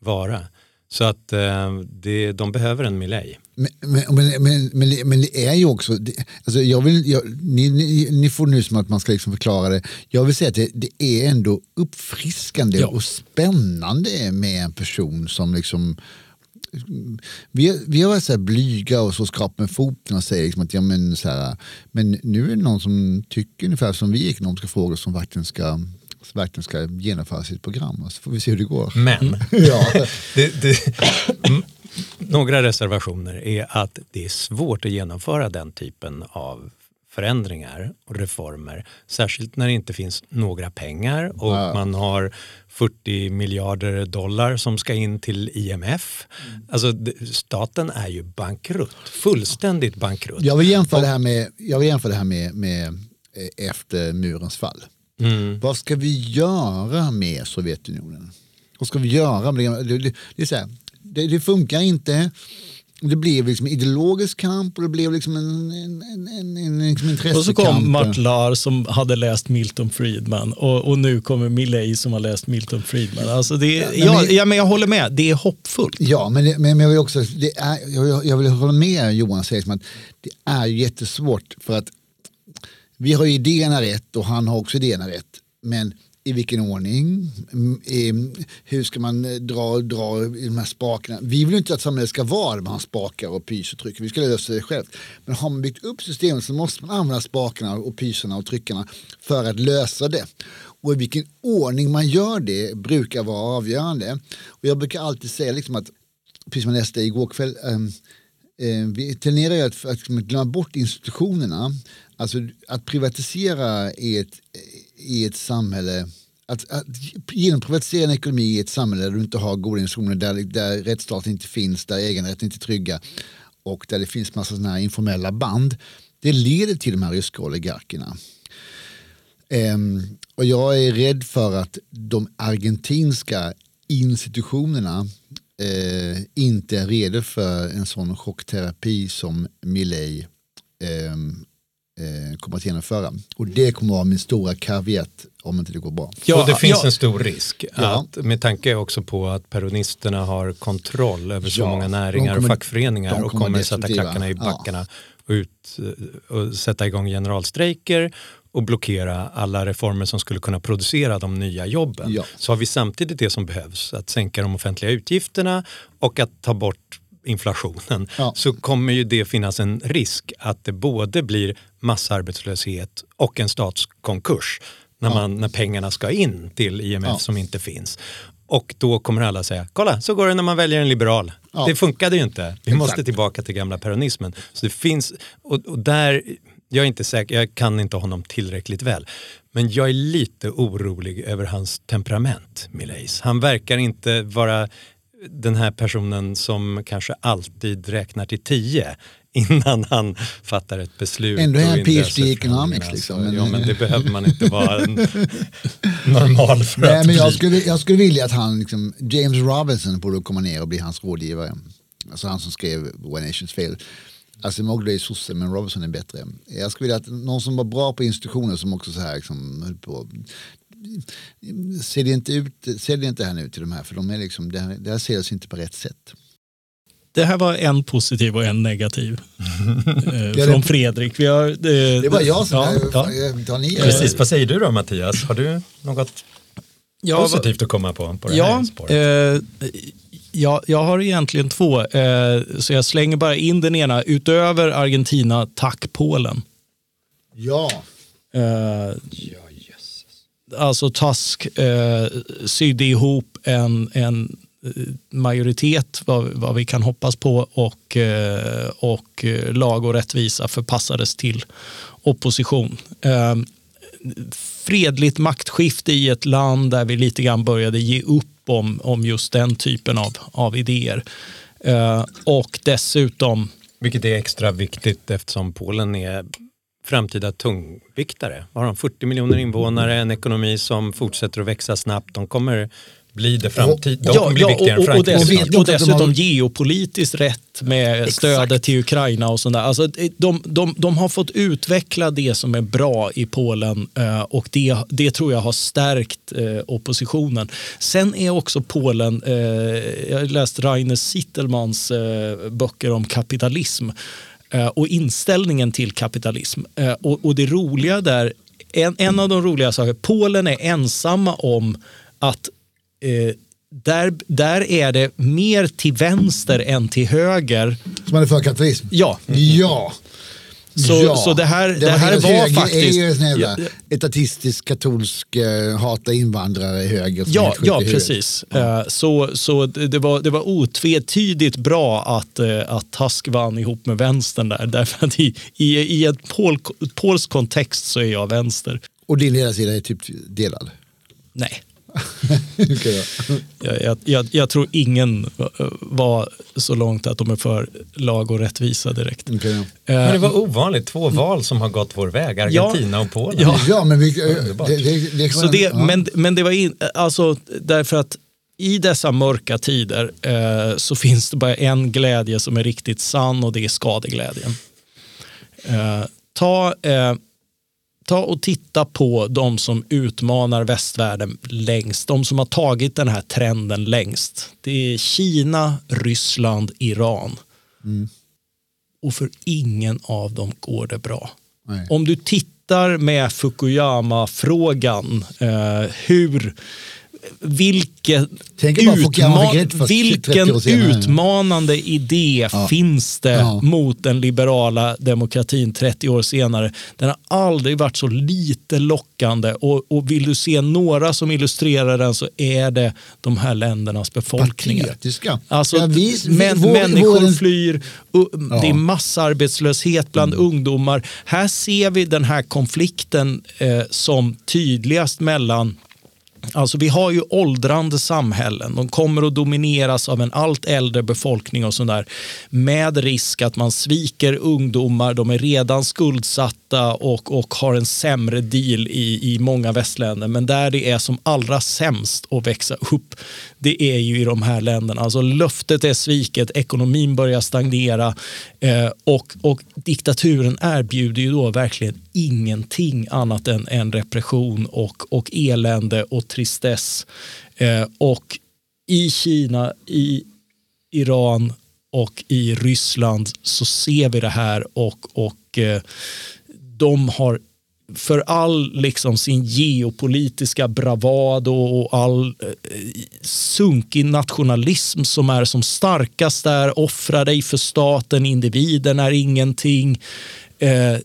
vara. Så att eh, det, de behöver en Milei. Men, men, men, men, men det är ju också, det, alltså jag vill, jag, ni, ni, ni får nu som att man ska liksom förklara det. Jag vill säga att det, det är ändå uppfriskande Ja. och spännande med en person som liksom vi, vi har varit så här blyga och så skrap med foten och säger liksom att ja, men, så här, men nu är det någon som tycker ungefär som vi i ekonomiska frågor som verkligen ska, verkligen ska genomföra sitt program. Och så får vi se hur det går. Men Ja. det, det, mm, några reservationer är att det är svårt att genomföra den typen av förändringar och reformer. Särskilt när det inte finns några pengar och Ja. man har 40 miljarder dollar som ska in till IMF. Alltså, det- staten är ju bankrutt, fullständigt bankrutt. Jag vill jämföra det här med, jag vill jämföra det här med, med eh, efter murens fall. Mm. Vad ska vi göra med Sovjetunionen? Vad ska vi göra? med det? Det, det, det, det funkar inte. Det blev liksom ideologisk kamp och det blev liksom en, en, en, en, liksom Och så intressekamp. kom Martlar som hade läst Milton Friedman och, och nu kommer Milley som har läst Milton Friedman. Alltså det, Ja, ja, men- ja, men jag håller med, det är hoppfullt. Ja, men, det, men jag vill också, det är, jag, jag vill hålla med Johan Segsman att det är jättesvårt för att vi har idéerna rätt och han har också idéerna rätt. Men i vilken ordning? Hur ska man eh, dra, dra i de här spakarna? Vi vill inte att samhället ska vara man spakar och pys och trycker. Vi ska lösa det själv. Men har man byggt upp systemet så måste man använda spakarna och pyserna och tryckarna för att lösa det. Och i vilken ordning man gör det brukar vara avgörande. Och jag brukar alltid säga liksom att, precis som jag läste igår kväll, ehm, ehm, vi tenderar ju att, att glömma bort institutionerna. Alltså att privatisera är ett, i ett samhälle att, att genom privatisera en ekonomi i ett samhälle där du inte har goda institutioner, där, där rättsstaten inte finns, där äganderätten inte är trygga och där det finns massa sådana här informella band. Det leder till de här ryska oligarkerna. Um, ehm, och jag är rädd för att de argentinska institutionerna uh, inte är redo för en sån chockterapi som Milley um, ehm, eh, kommer att genomföra. Och det kommer att vara min stora kaviet om inte det går bra. Ja, och det finns ja. en stor risk, Ja. att, med tanke också på att peronisterna har kontroll över så Ja, många näringar kommer- och fackföreningar de och kommer kommer sätta klackarna i Ja. backarna och, ut, och sätta igång generalstrejker och blockera alla reformer som skulle kunna producera de nya jobben. Ja. Så har vi samtidigt det som behövs, att sänka de offentliga utgifterna och att ta bort inflationen Ja. så kommer ju det finnas en risk att det både blir massarbetslöshet och en statskonkurs när, man, när pengarna ska in till IMF Ja. som inte finns. Och då kommer alla säga, kolla så går det när man väljer en liberal. Ja. Det funkade ju inte. Vi Exakt. måste tillbaka till gamla peronismen. Så det finns, och, och där, jag är inte säker, jag kan inte honom tillräckligt väl. Men jag är lite orolig över hans temperament, Millais. Han verkar inte vara den här personen som kanske alltid räknar till tio innan han fattar ett beslut. Ändå är han PhD i economics, liksom, men- ja, men det behöver man inte vara en normal för Nej, att men jag bli. skulle, jag skulle vilja att han, liksom, James Robinson borde komma ner och bli hans rådgivare. Alltså han som skrev When Nations Fail. Alltså Mowgli är sosse men Robinson är bättre. Jag skulle vilja att någon som var bra på institutioner som också så här liksom, höll på. Ser det inte ut, ser det inte här nu till de här för de är liksom, det här, det här ser oss inte på rätt sätt. Det här var en positiv och en negativ eh, från Fredrik. Vi har, eh, Det var jag som, ja, ja, ja. tar ni Precis, vad säger du då Mattias? Har du något Ja, positivt att komma på på det Ja, här spåret? eh, ja, jag har egentligen två. Eh, så jag slänger bara in den ena. Utöver Argentina, tack Polen. Ja, Eh, alltså Tusk eh, sydde ihop en, en eh, majoritet, vad, vad vi kan hoppas på, och, eh, och eh, lag och rättvisa förpassades till opposition. Eh, fredligt maktskifte i ett land där vi lite grann började ge upp om, om just den typen av, av idéer. Eh, och dessutom Vilket är extra viktigt eftersom Polen är framtida tungviktare. Har de 40 miljoner invånare, en ekonomi som fortsätter att växa snabbt. De kommer bli det framtid. De kommer bli viktigare än och, och, Frankrike. dessutom, och dessutom har- geopolitiskt rätt med stödet till Ukraina och sånt där. Alltså, de, de, de har fått utveckla det som är bra i Polen eh, och det, det tror jag har stärkt eh, oppositionen. Sen är också Polen, eh, jag har läst Rainer Sittelmans eh, böcker om kapitalism eh, och inställningen till kapitalism. Eh, och, och det roliga där, en, en av de roliga sakerna, Polen är ensamma om att eh, där, där är det mer till vänster än till höger. som man är för kapitalism. Ja, Ja. Så- ja. så det här- det här deras var höger faktiskt- är ju en jävla Ja, etatistisk katolsk uh, hata invandrare höger. ja, ja precis. Eh, Så, så det, det var, det var otvetydigt bra att, eh, att Tusk vann ihop med vänstern där. Därför att i, i, i en pol, polsk kontext så är jag vänster. Och din ledarsida är typ delad. Nej. Ja. Jag, jag, jag, jag tror ingen eh, var så långt att de är för lag och rättvisa direkt. Okej, ja. Men det Eh, var ovanligt, två val som har gått vår väg, Argentina och Polen. Ja. ja, men vi, Underbart. det, det, det, Så det, ja. men, men det var in, alltså därför att i dessa mörka tider eh, så finns det bara en glädje som är riktigt sann och det är skadeglädjen. Eh, ta, eh, ta och titta på de som utmanar västvärlden längst, de som har tagit den här trenden längst. Det är Kina, Ryssland, Iran. Och för ingen av dem går det bra. Nej. Om du tittar med Fukuyama-frågan, eh, hur vilken, 30 vilken utmanande idé Ja. finns det Ja. mot den liberala demokratin 30 år senare? Den har aldrig varit så lite lockande och, och vill du se några som illustrerar den så är det de här ländernas befolkningar. Alltså, Ja, vi- men, vår- människor vår- flyr, u- det är. Mm. massarbetslöshet bland ungdomar. Här ser vi den här konflikten eh, som tydligast mellan Alltså vi har ju åldrande samhällen. De kommer att domineras av en allt äldre befolkning och sådär. Med risk att man sviker ungdomar. De är redan skuldsatta och, och har en sämre deal i, i många västländer. Men där det är som allra sämst att växa upp, det är ju i de här länderna. Alltså löftet är sviket, ekonomin börjar stagnera eh, och, och diktaturen erbjuder ju då verkligen ingenting annat än, än repression och, och elände och tristess. Eh, och i Kina, i Iran och i Ryssland så ser vi det här och, och eh, de har för all liksom sin geopolitiska bravad och, all eh, sunkig nationalism som är som starkast där, offra dig för staten, individen är ingenting. Eh,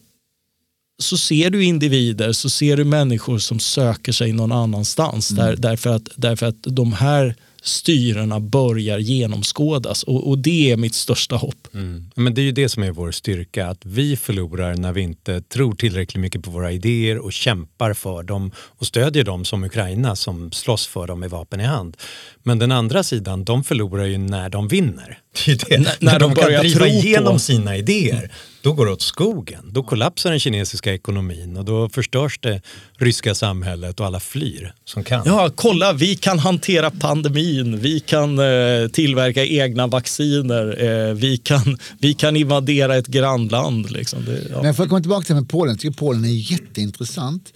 så ser du individer, så ser du människor som söker sig någon annanstans. Mm. Där, därför, att, därför att de här styrena börjar genomskådas och, och det är mitt största hopp. Mm. Men det är ju det som är vår styrka, att vi förlorar när vi inte tror tillräckligt mycket på våra idéer och kämpar för dem och stödjer dem som Ukraina som slåss för dem med vapen i hand. Men den andra sidan, de förlorar ju när de vinner. Det det. N- när de kan börjar driva tro igenom på- sina idéer, då går det åt skogen. Då kollapsar den kinesiska ekonomin och då förstörs det ryska samhället och alla flyr som kan. Ja, kolla, vi kan hantera pandemin, vi kan eh, tillverka egna vacciner, eh, vi, kan, vi kan invadera ett grannland. Liksom. Det, ja. Men för att komma tillbaka till det med Polen, jag tycker Polen är jätteintressant.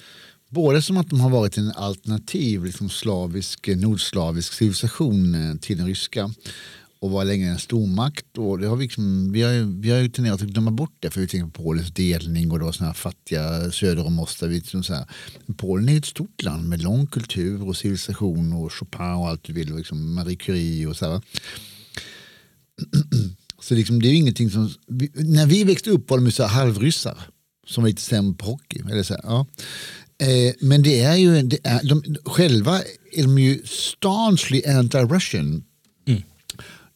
Både som att de har varit en alternativ liksom slavisk, eh, nordslavisk civilisation eh, till den ryska och var länge en stormakt. Och det har vi, liksom, vi, har, ju- vi har ju tenderat att glömma bort det för vi tänker på Polens delning och då såna här fattiga söder om oss. Liksom Polen är ett stort land med lång kultur och civilisation och Chopin och allt du vill. Och liksom Marie Curie och så här. Så liksom, det är ju ingenting som... Vi, när vi växte upp var de ju så halvryssar som var lite sämre på hockey. Eller så här, ja. eh, men det är ju, det är, de, själva är de ju staunchly anti-Russian.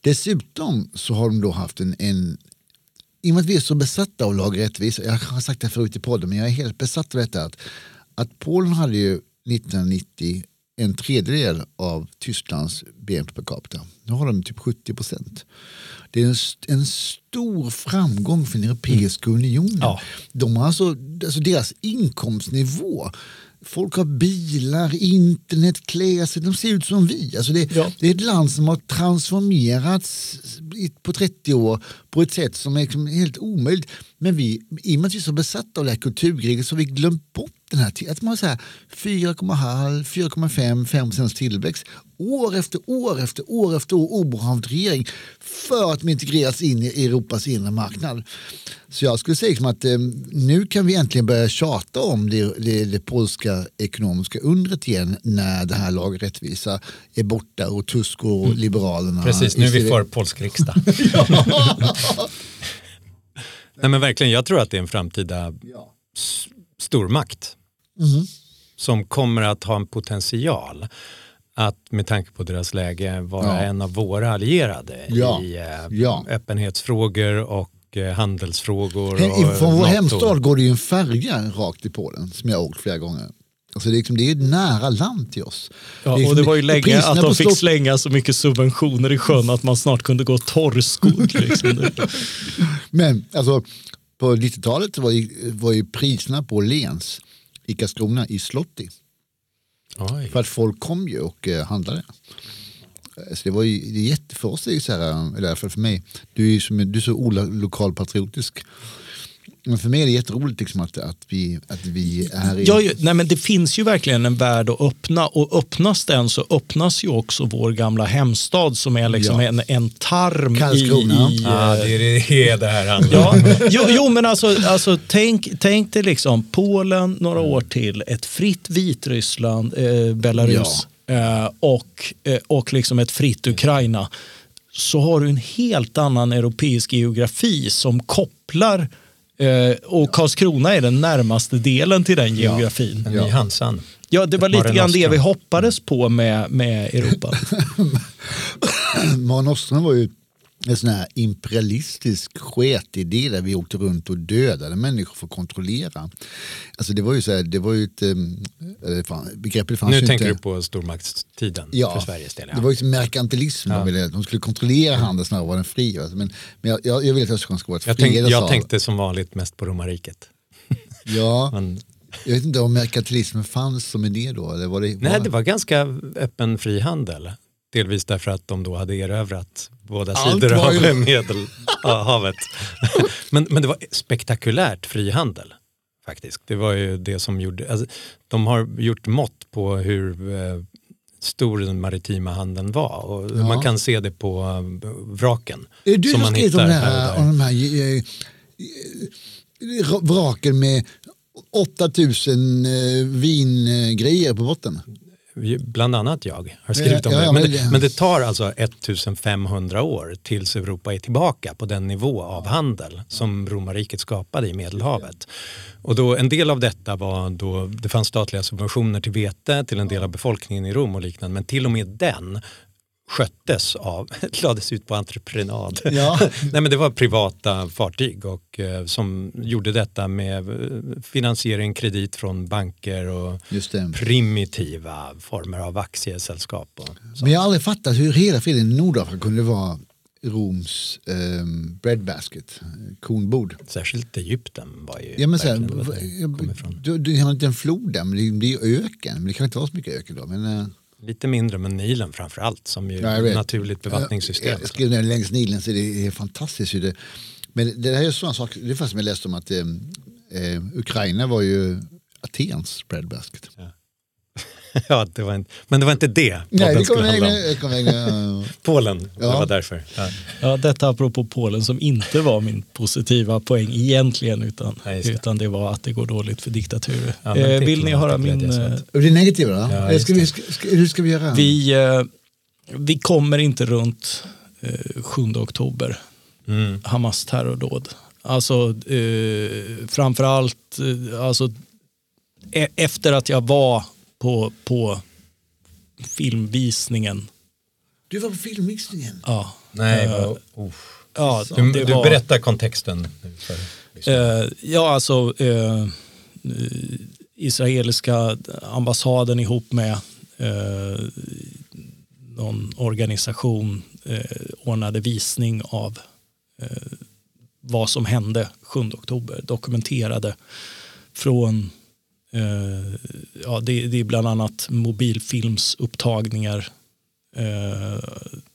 Dessutom så har de då haft en, en i och med att vi är så besatta av lag rättvisa, jag har sagt det förut i podden, men jag är helt besatt av detta att, att Polen hade ju 1990 en tredjedel av Tysklands BNP per capita. Nu har de typ 70 procent. Det är en, en stor framgång för den Europeiska unionen. Ja. De har alltså, alltså deras inkomstnivå Folk har bilar, internet, klädsel, de ser ut som vi. Alltså det, Ja. det är ett land som har transformerats på 30 år på ett sätt som är liksom helt omöjligt. Men vi, i och med att vi är så besatta av det här kulturkriget så har vi glömt bort den här att man har så här 4,5, 4,5, 5 procents tillväxt år efter år efter år efter år oberoende regering för att de integreras in i Europas inre marknad. Så jag skulle säga liksom att eh, nu kan vi äntligen börja tjata om det, det, det polska ekonomiska undret igen när det här lag och rättvisa är borta och Tusk och Liberalerna. Precis, nu är vi för polsk riksdag. Nej men verkligen, jag tror att det är en framtida Ja. stormakt Mhm. som kommer att ha en potential att med tanke på deras läge vara Ja. en av våra allierade Ja. i eh, Ja. öppenhetsfrågor och eh, handelsfrågor. Och Från vår hemstad går det ju en färja rakt till Polen som jag har åkt flera gånger. Alltså det, är liksom, det är ett nära land till oss. Ja, och liksom- det var ju länge att de fick slänga så mycket subventioner i sjön att man snart kunde gå torrskodd. Liksom. Det- Men alltså, på 90-talet var ju, var ju priserna på Lens i Karlskrona i Slotti. Oj. För att folk kom ju och eh, handlade. Eh, Så det var ju det är jätte, för oss är det så här, eh, eller fall för mig, du är som, du är så ola, lokalpatriotisk. Men för mig är det jätteroligt liksom att, att, vi, att vi är i... Ja, ju- nej, men det finns ju verkligen en värld att öppna och öppnas den så öppnas ju också vår gamla hemstad som är liksom Ja. en, en tarm i... Karlskrona. i Ja, eh, det är det det här handlar om. Ja, jo, jo men alltså, alltså tänk, tänk dig liksom Polen några år till, ett fritt Vitryssland, eh, Belarus eh, och, eh, och liksom ett fritt Ukraina. Så har du en helt annan europeisk geografi som kopplar och Karlskrona är den närmaste delen till den geografin. En Ja, ny Hansan. det var lite grann det vi hoppades på med, med Europa. Mare Nostrum var ju en sån här imperialistisk sketidé där vi åkte runt och dödade människor för att kontrollera. Alltså det var ju så här, det var ju ett um, fan, begreppet fanns Nu ju tänker inte. du på stormaktstiden Ja, för Sveriges del. Det Ja. var ju merkantilism, ville, de skulle kontrollera handeln snarare än vara den fri. Alltså. Men, men jag, jag, jag vill att Östersjön ska vara ett Jag, tänk, jag tänkte som vanligt mest på romarriket. Ja, Men, jag vet inte om merkantilismen fanns som idé då. Eller var det, nej, det var ganska öppen frihandel. Delvis därför att de då hade erövrat båda Allt sidor var av ju- Medelhavet. men, men det var spektakulärt frihandel. Faktiskt. Det var ju det som gjorde, alltså, de har gjort mått på hur eh, stor den maritima handeln var och Ja. man kan se det på eh, vraken. Är du som man om, hittar det här här, om de här eh, eh, vraken med 8000 eh, vingrejer på botten? Bland annat jag har skrivit om Ja, det. ja, Men, men det. det- Men det tar alltså 1500 år tills Europa är tillbaka på den nivå av handel som romarriket skapade i Medelhavet. Och då, en del av detta var då det fanns statliga subventioner till vete till en del av befolkningen i Rom och liknande. Men till och med den sköttes av, lades ut på entreprenad. Ja. Nej, men det var privata fartyg och, eh, som gjorde detta med eh, finansiering, kredit från banker och det. primitiva former av aktiesällskap. Men jag har aldrig fattat hur hela friden Nordafrika kunde vara Roms um, breadbasket, kornbord. särskilt Egypten var ju Ja, men v- det ifrån. du, du har inte en flod där, men det blir ju öken. Men det kan inte vara så mycket öken då. Men, eh, Lite mindre, men Nilen framför allt som ju Ja, naturligt bevattningssystem. Jag skrev ner längs Nilen så det är fantastiskt. Det, men det här är sådana saker, det är fast som jag läste om att eh, eh, Ukraina var ju Atens breadbasket. ja, det var en, men det var inte det Nej, vi podden skulle kommer handla om. längre. jag kommer längre, eh, Polen, det Ja. var därför. Ja. Ja, detta apropå Polen som inte var min positiva poäng egentligen utan, Ja, det. utan det var att det går dåligt för diktaturer. Ja, men det eh, vill ni höra inte min... eh. Och det är negativa då? Ja, ska vi, det. ska, hur ska vi göra? Vi, eh, vi kommer inte runt eh, 7 oktober, Mm. Hamas terrordåd. Alltså eh, framförallt eh, alltså, e- efter att jag var på, på filmvisningen. Du var på filmvisningen. Ja, Nej, oh. ja, du, det du var- berättar kontexten. För, lyssnarna. Eh, ja, alltså eh, israeliska ambassaden ihop med någon organisation ordnade visning av vad som hände 7 oktober. Dokumenterade från ja, det, det är bland annat mobilfilmsupptagningar eh,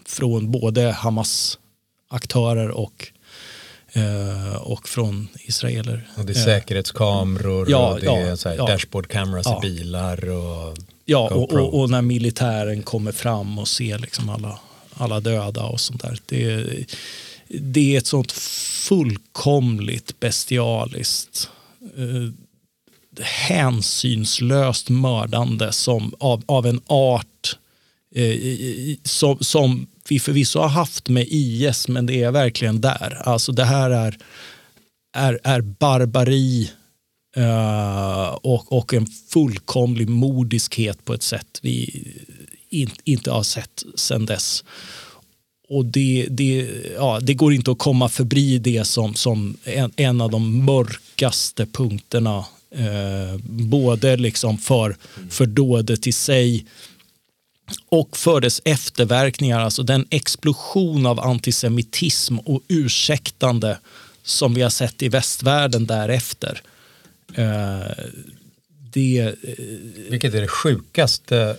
från både Hamas aktörer och eh, och från israeler. och det är Eh, säkerhetskameror Ja, och det ja, är så här ja. dashboard cameras Ja. i bilar. Och, Ja, och, och, och när militären kommer fram och ser liksom alla, alla döda och sånt där. Det, det är ett sånt fullkomligt bestialiskt eh, hänsynslöst mördande som, av, av en art eh, som, som vi förvisso har haft med IS, men det är verkligen där. Alltså det här är, är, är barbari eh, och, och en fullkomlig modiskhet på ett sätt vi in, inte har sett sedan dess. Och det, det, ja, det går inte att komma förbi det som, som en, en av de mörkaste punkterna. Eh, både liksom för, för dådet i sig och för dess efterverkningar. Alltså den explosion av antisemitism och ursäktande som vi har sett i västvärlden därefter. Eh, det, eh, vilket är det sjukaste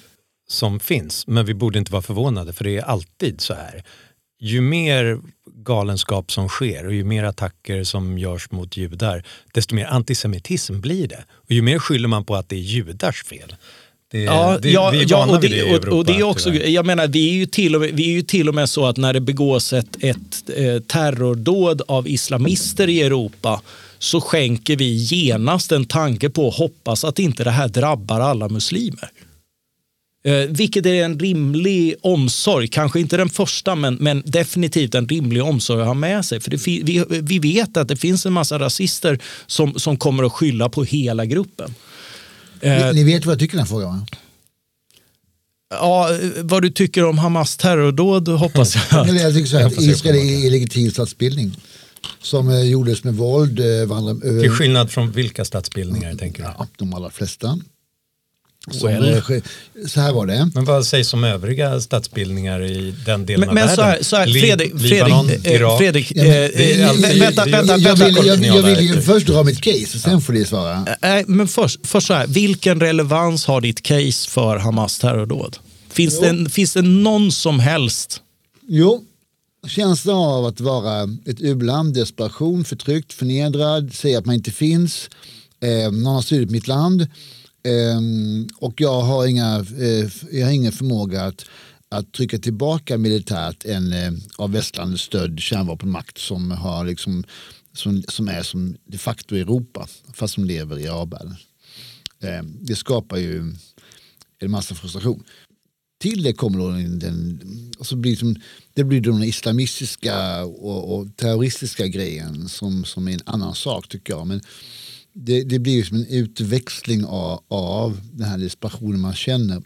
som finns. Men vi borde inte vara förvånade för det är alltid så här. Ju mer galenskap som sker och ju mer attacker som görs mot judar desto mer antisemitism blir det. Och ju mer skyller man på att det är judars fel. Det, Ja, det, ja, vi är ja vana och, vid det, det i och, Europa. och det är också, tyvärr. jag menar, vi är, ju till och med, vi är ju till och med så att när det begås ett, ett eh, terrordåd av islamister i Europa så skänker vi genast en tanke på att hoppas att inte det här drabbar alla muslimer. Eh, vilket är en rimlig omsorg, kanske inte den första men, men definitivt en rimlig omsorg att ha med sig. För det, fi- vi, vi vet att det finns en massa rasister som, som kommer att skylla på hela gruppen. Eh, Ni, ni vet vad jag tycker i den frågan va? Ja, vad du tycker om Hamas terrordåd hoppas jag. Jag tycker så här, att Israel är illegitim statsbildning. Som eh, gjordes med våld. Eh, Till skillnad från vilka statsbildningar tänker du? ja, de allra flesta. Som, Well. eh, så här var det. Men vad sägs om övriga statsbildningar i den delen Men, av men världen? så här, så här Fredrik, Libanon, Fredrik, eh, Irak. Fredrik Ja, eh, men- eh, vänta, vänta, jag, vill, jag, jag vill ju först dra mitt case, sen får ni svara. Nej, men först, först så här, vilken relevans har ditt case för Hamas terrordåd? Finns, Jo. det, en- finns det någon som helst? Jo, känslan av att vara ett u-land, desperation, förtryckt, förnedrad, säga att man inte finns. Eh, någon har styrt mitt land Ehm, och jag har, inga, eh, jag har ingen förmåga att, att trycka tillbaka militärt en eh, av västlandet stödd kärnvapenmakt som, har liksom, som, som är som de facto Europa fast som lever i arabvärlden. Ehm, det skapar ju en massa frustration. Till det kommer då den, den så blir som, det blir den islamistiska och, och, terroristiska grejen som, som är en annan sak tycker jag. Men det, det blir som en utväxling av, av den här desperationen man känner.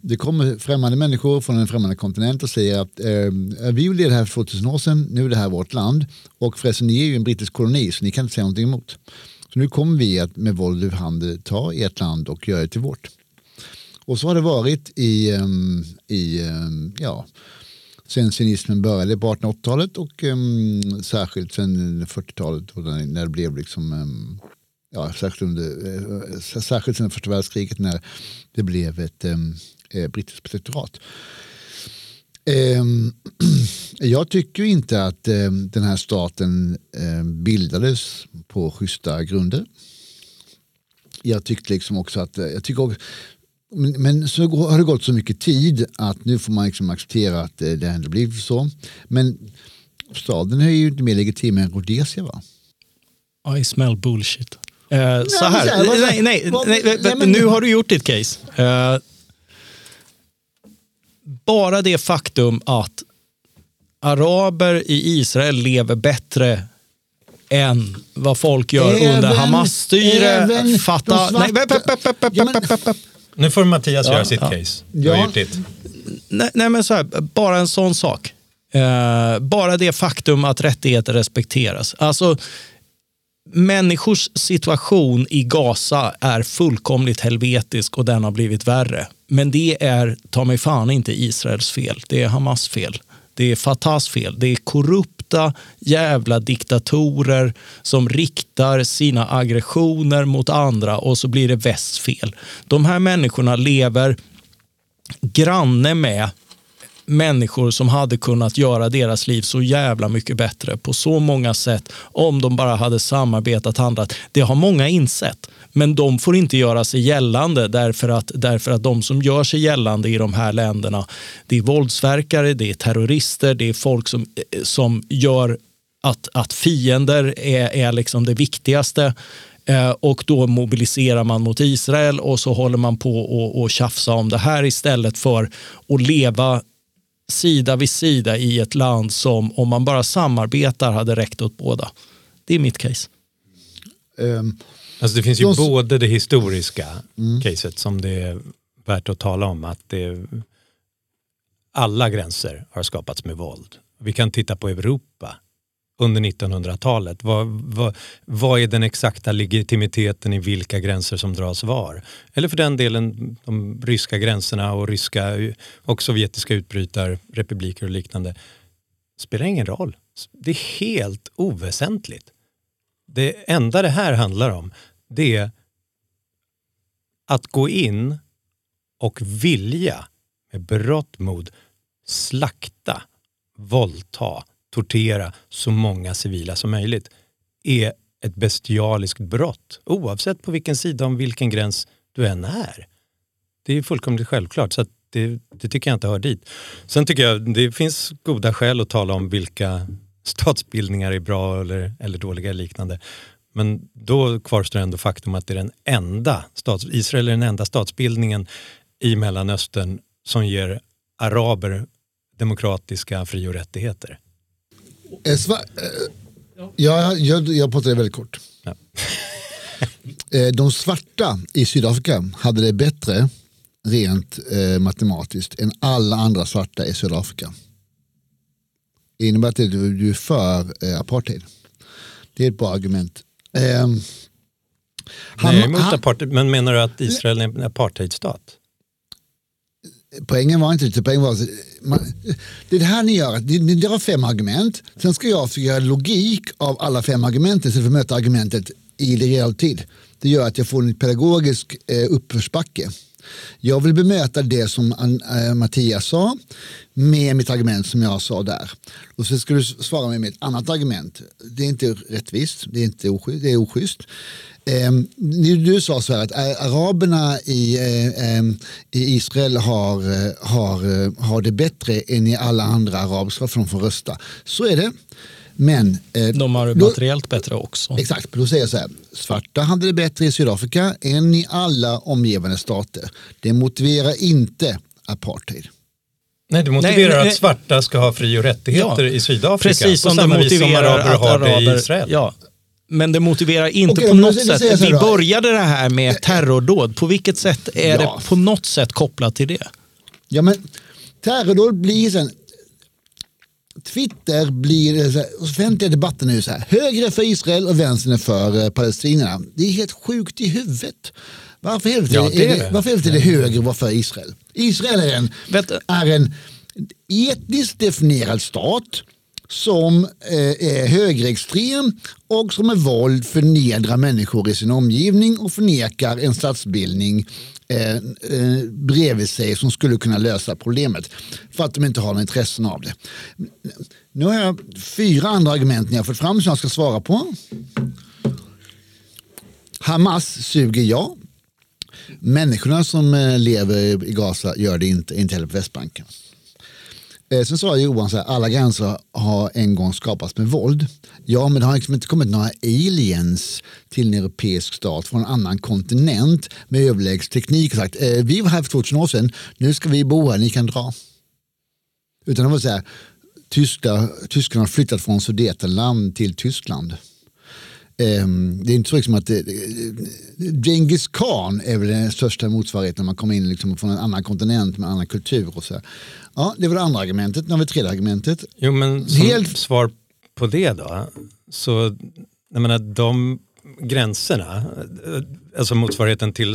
Det kommer främmande människor från en främmande kontinent och säger att eh, vi gjorde det här för 2000 år sedan, nu är det här vårt land och förresten ni är ju en brittisk koloni så ni kan inte säga någonting emot. Så nu kommer vi att med våld och handel ta ert land och göra det till vårt. Och så har det varit i, um, i um, ja, sen sionismen började på 1880-talet och um, särskilt sen 40-talet när det blev liksom um, ja, särskilt, under, uh, särskilt sen första världskriget när det blev ett um, brittiskt protektorat. Jag tycker inte att den här staten bildades på schyssta grunder. Jag tyckte liksom också att, eh, jag tycker också, men, men, så har det gått så mycket tid att nu får man liksom acceptera att det, det ändå blir så. Men staden är ju inte mer legitim än Rhodesia va? I smell bullshit. Uh, så här, nej, nej, nej, nej nu har du gjort ditt case. Uh, bara det faktum att araber i Israel lever bättre än vad folk gör även, under Hamas-styre. Fatta... Nej, nu får Mattias ja, göra sitt ja. case. Du ja. har gjort ditt. Nej, nej, men så här, bara en sån sak. Uh, bara det faktum att rättigheter respekteras. Alltså, människors situation i Gaza är fullkomligt helvetisk och den har blivit värre. Men det är ta mig fan inte Israels fel. Det är Hamas fel. Det är Fatahs fel. Det är korrupta jävla diktatorer som riktar sina aggressioner mot andra och så blir det västs fel. De här människorna lever granne med människor som hade kunnat göra deras liv så jävla mycket bättre på så många sätt om de bara hade samarbetat handlat. Det har många insett. Men de får inte göra sig gällande därför att, därför att de som gör sig gällande i de här länderna, det är våldsverkare, det är terrorister, det är folk som, eh, som gör att, att fiender är, är liksom det viktigaste eh, och då mobiliserar man mot Israel och så håller man på och, och tjafsa om det här istället för att leva sida vid sida i ett land som om man bara samarbetar hade räckt åt båda. Det är mitt case. Um, alltså det finns ju de... både det historiska mm. caset som det är värt att tala om att det, alla gränser har skapats med våld. Vi kan titta på Europa under 1900-talet? Vad, vad, vad är den exakta legitimiteten i vilka gränser som dras var? Eller för den delen de ryska gränserna och ryska och sovjetiska utbrytarrepubliker och liknande. Spelar ingen roll. Det är helt oväsentligt. Det enda det här handlar om det är att gå in och vilja med berått mod slakta, våldta, tortera så många civila som möjligt är ett bestialiskt brott oavsett på vilken sida om vilken gräns du än är. Det är fullkomligt självklart så det, det, tycker jag inte hör dit. Sen tycker jag det finns goda skäl att tala om vilka statsbildningar är bra eller, eller dåliga liknande. Men då kvarstår ändå faktum att det är den enda stats, Israel är den enda statsbildningen i Mellanöstern som ger araber demokratiska fri och rättigheter. Sva eh, ja, jag, jag pratar väldigt kort. Ja. Eh, de svarta i Sydafrika hade det bättre rent eh, matematiskt än alla andra svarta i Sydafrika. Det innebär att du är för eh, apartheid. Det är ett bra argument. Eh, han, Nej, emot han, apartheid, men menar du att Israel är en apartheidstat? Poängen var inte det, poängen var man, det är det här ni gör, ni, ni har fem argument, sen ska jag göra logik av alla fem argumenten istället för att möta argumentet i realtid. Det gör att jag får en pedagogisk eh, uppförsbacke. Jag vill bemöta det som äh, eh, Mattias sa med mitt argument som jag sa där. Och så ska du svara med ett annat argument. Det är inte rättvist, det är, inte oschysst, det är oschysst. Ehm, du sa så här att eh, araberna i, eh, ehm, i Israel har, har, har det bättre än i alla andra arabiska för de får rösta. Så är det. Men, eh, De har det då- materiellt bättre också. Exakt, då säger jag så här. Svarta hade det bättre i Sydafrika än i alla omgivande stater. Det motiverar inte apartheid. Nej, det motiverar Nej, nej, att svarta ska ha fri och rättigheter i Sydafrika. Precis som det vis som motiverar araber att har det i. Israel. Ja. Men det motiverar inte Okej, på något sätt. Vi började det här med terrordåd. På vilket sätt är Ja. det på något sätt kopplat till det? Ja men terrordåd blir sen Twitter blir, här, offentliga debatten är ju så här, höger är för Israel och vänstern är för eh, palestinierna. Det är helt sjukt i huvudet. Varför i helvete Ja, är, det är det, det. varför är det höger att vara för Israel? Israel är en, är en etniskt definierad stat som eh, är högerextrem och som med våld förnedrar människor i sin omgivning och förnekar en statsbildning eh, eh, bredvid sig som skulle kunna lösa problemet för att de inte har några intressen av det. Nu har jag fyra andra argument ni har fått fram som jag ska svara på. Hamas suger ja. Människorna som eh, lever i Gaza gör det inte, inte heller på Västbanken. Eh, sen sa Johan så här, alla gränser har en gång skapats med våld. Ja, men det har liksom inte kommit några aliens till en europeisk stat från en annan kontinent med överlägsen teknik och sagt eh, vi var här för 2000 år sedan, nu ska vi bo här, ni kan dra. Utan det var så här, tyska, tyskarna har flyttat från Sudetenland till Tyskland. Ehm, det är inte så liksom att Genghis khan är väl den största motsvarigheten när man kommer in liksom från en annan kontinent med en annan kultur. Och så. Ja, det var det andra argumentet. Nu har vi tredje argumentet. Jo, men som Helt- svar på det då, så jag menar, de gränserna, alltså motsvarigheten till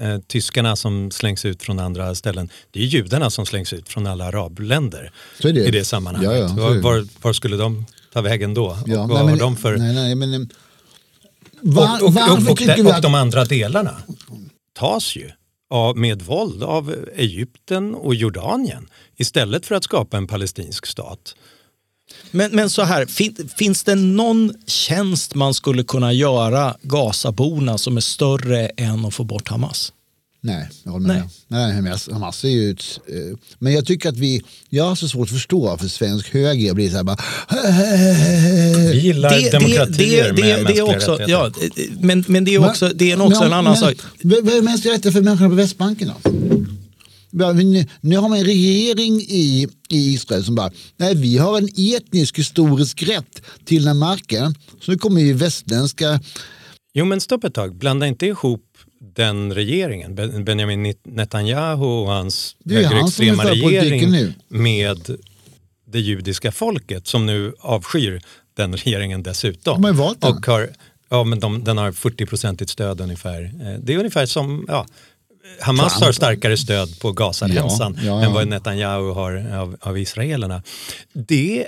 eh, tyskarna som slängs ut från andra ställen, det är judarna som slängs ut från alla arabländer det. i det sammanhanget. Ja, ja, var, var, var skulle de ta vägen då? Ja, och nej, vad men- har de för... Nej, nej, men, var, och, och, och, och, de, och de andra delarna tas ju av, med våld av Egypten och Jordanien istället för att skapa en palestinsk stat. Men, men så här, fin, finns det någon tjänst man skulle kunna göra Gazaborna som är större än att få bort Hamas? Nej, jag håller med. Nej. dig. Nej, Hamas, Hamas är ju ett, eh, men jag tycker att vi, jag har så svårt att förstå för svensk höger blir så här bara... Vi gillar demokratier med det, det mänskliga är också, rättigheter. ja, men, men det är också, det är också Men- en annan men, sak. Vad är mänskliga rättigheter för människorna på Västbanken då? Men nu har man en regering i, i Israel som bara, nej vi har en etnisk historisk rätt till den här marken. Så nu kommer ju västländska, Jo men stopp ett tag, blanda inte ihop den regeringen, Ben- Benjamin Netanyahu och hans högerextrema regering med det judiska folket som nu avskyr den regeringen dessutom. De har valt den. Och har, ja, men de, den har 40-procentigt stöd ungefär. Eh, Det är ungefär som ja, Hamas Trump. har starkare stöd på Gazaremsan ja, ja. än vad Netanyahu har av, av israelerna. Det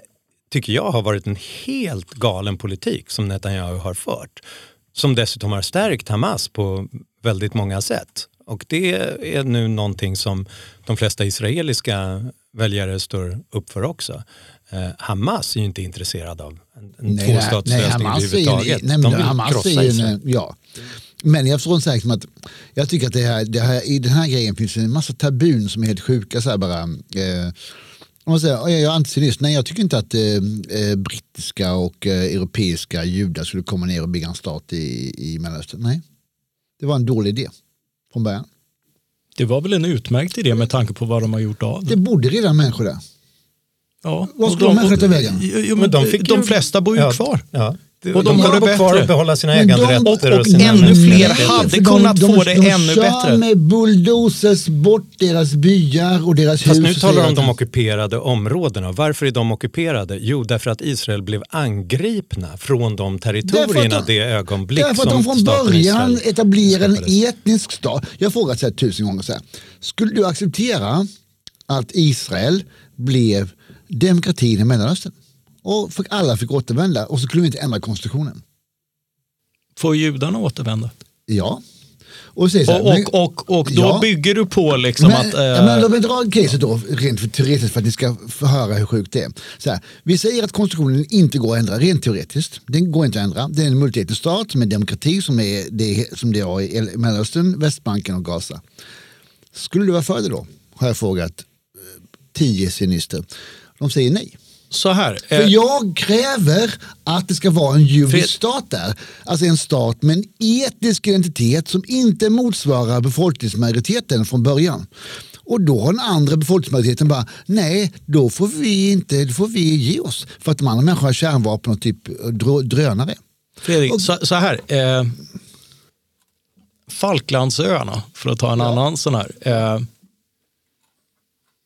tycker jag har varit en helt galen politik som Netanyahu har fört. Som dessutom har stärkt Hamas på väldigt många sätt. Och det är nu någonting som de flesta israeliska väljare står upp för också. Eh, Hamas är ju inte intresserad av en, nej, tvåstatslösning överhuvudtaget. nej, de vill Hamas krossa Israel. ja. Men jag förstår inte säkert att jag tycker att det här, det här, i den här grejen finns en massa tabun som är helt sjuka. Så bara, eh, om man säger, "Oj, jag är antisionist. Nej, jag tycker inte att eh, eh, brittiska och eh, europeiska judar skulle komma ner och bygga en stat i, i Mellanöstern. Nej, det var en dålig idé från början. Det var väl en utmärkt idé med tanke på vad de har gjort av Det det. bodde redan människor där. Ja. Vad ska de människorna ta vägen? Jo, Men de de, fick de flesta bor ju Ja, kvar. Ja. Och de har det får kvar och behålla sina de- äganderätter. och- Och, sina ännu fler hade kunnat få det de ännu kör bättre. med bulldozers bort deras byar och deras Fast hus. nu och talar de om de att- ockuperade områdena. Varför är de ockuperade? Jo, därför att Israel blev angripna från de territorierna Därför att de- det ögonblick Därför att som de från början Israel etablerar en skapades. etnisk stat. Jag har frågat så här tusen gånger. Så här. Skulle du acceptera att Israel blev demokratin i Mellanöstern? Och alla fick återvända och så skulle vi inte ändra konstitutionen. Får judarna återvända? Ja. Och, så här, Och, men- och, och, och då Ja. bygger du på liksom men, att... ja, men låt mig dra caset då, rent för, teoretiskt för att ni ska få höra hur sjukt det är. Så här, vi säger att konstitutionen inte går att ändra, rent teoretiskt. Den går inte att ändra. Det är en multietnisk stat är demokrati som är det, som det är i El- Mellanöstern, Västbanken och Gaza. Skulle du vara för det då? Har jag frågat eh, tio sionister. De säger nej. Så här. För eh, jag kräver att det ska vara en judisk stat där. Alltså en stat med en etnisk identitet som inte motsvarar befolkningsmajoriteten från början. Och då har den andra befolkningsmajoriteten bara, nej, då får vi inte, då får vi ge oss. För att de andra människorna har kärnvapen och typ drö- drönare. Fredrik, så, så här. Eh, Falklandsöarna, för att ta en annan sån här. Eh,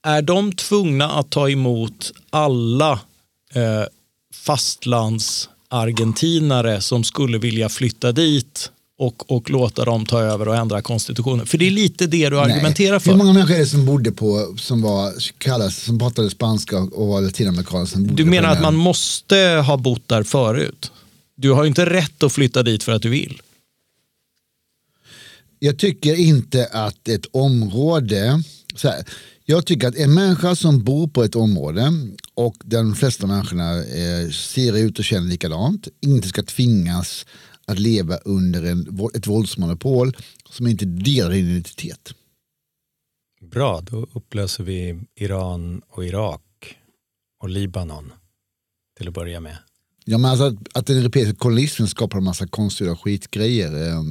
är de tvungna att ta emot alla eh, fastlandsargentinare som skulle vilja flytta dit och, och låta dem ta över och ändra konstitutionen? För det är lite det du argumenterar Nej. för. Hur många människor är det som bodde på, som var, kallas, som pratade spanska och var latinamerikaner? Du menar att man måste ha bott där förut? Du har ju inte rätt att flytta dit för att du vill. Jag tycker inte att ett område, så här, jag tycker att en människa som bor på ett område och de flesta människorna eh, ser ut och känner likadant, inte ska tvingas att leva under en, ett våldsmonopol som inte delar din identitet. Bra, då upplöser vi Iran och Irak och Libanon till att börja med. Ja, men alltså att, att den europeiska kolonismen skapar en massa konstiga skitgrejer. Eh,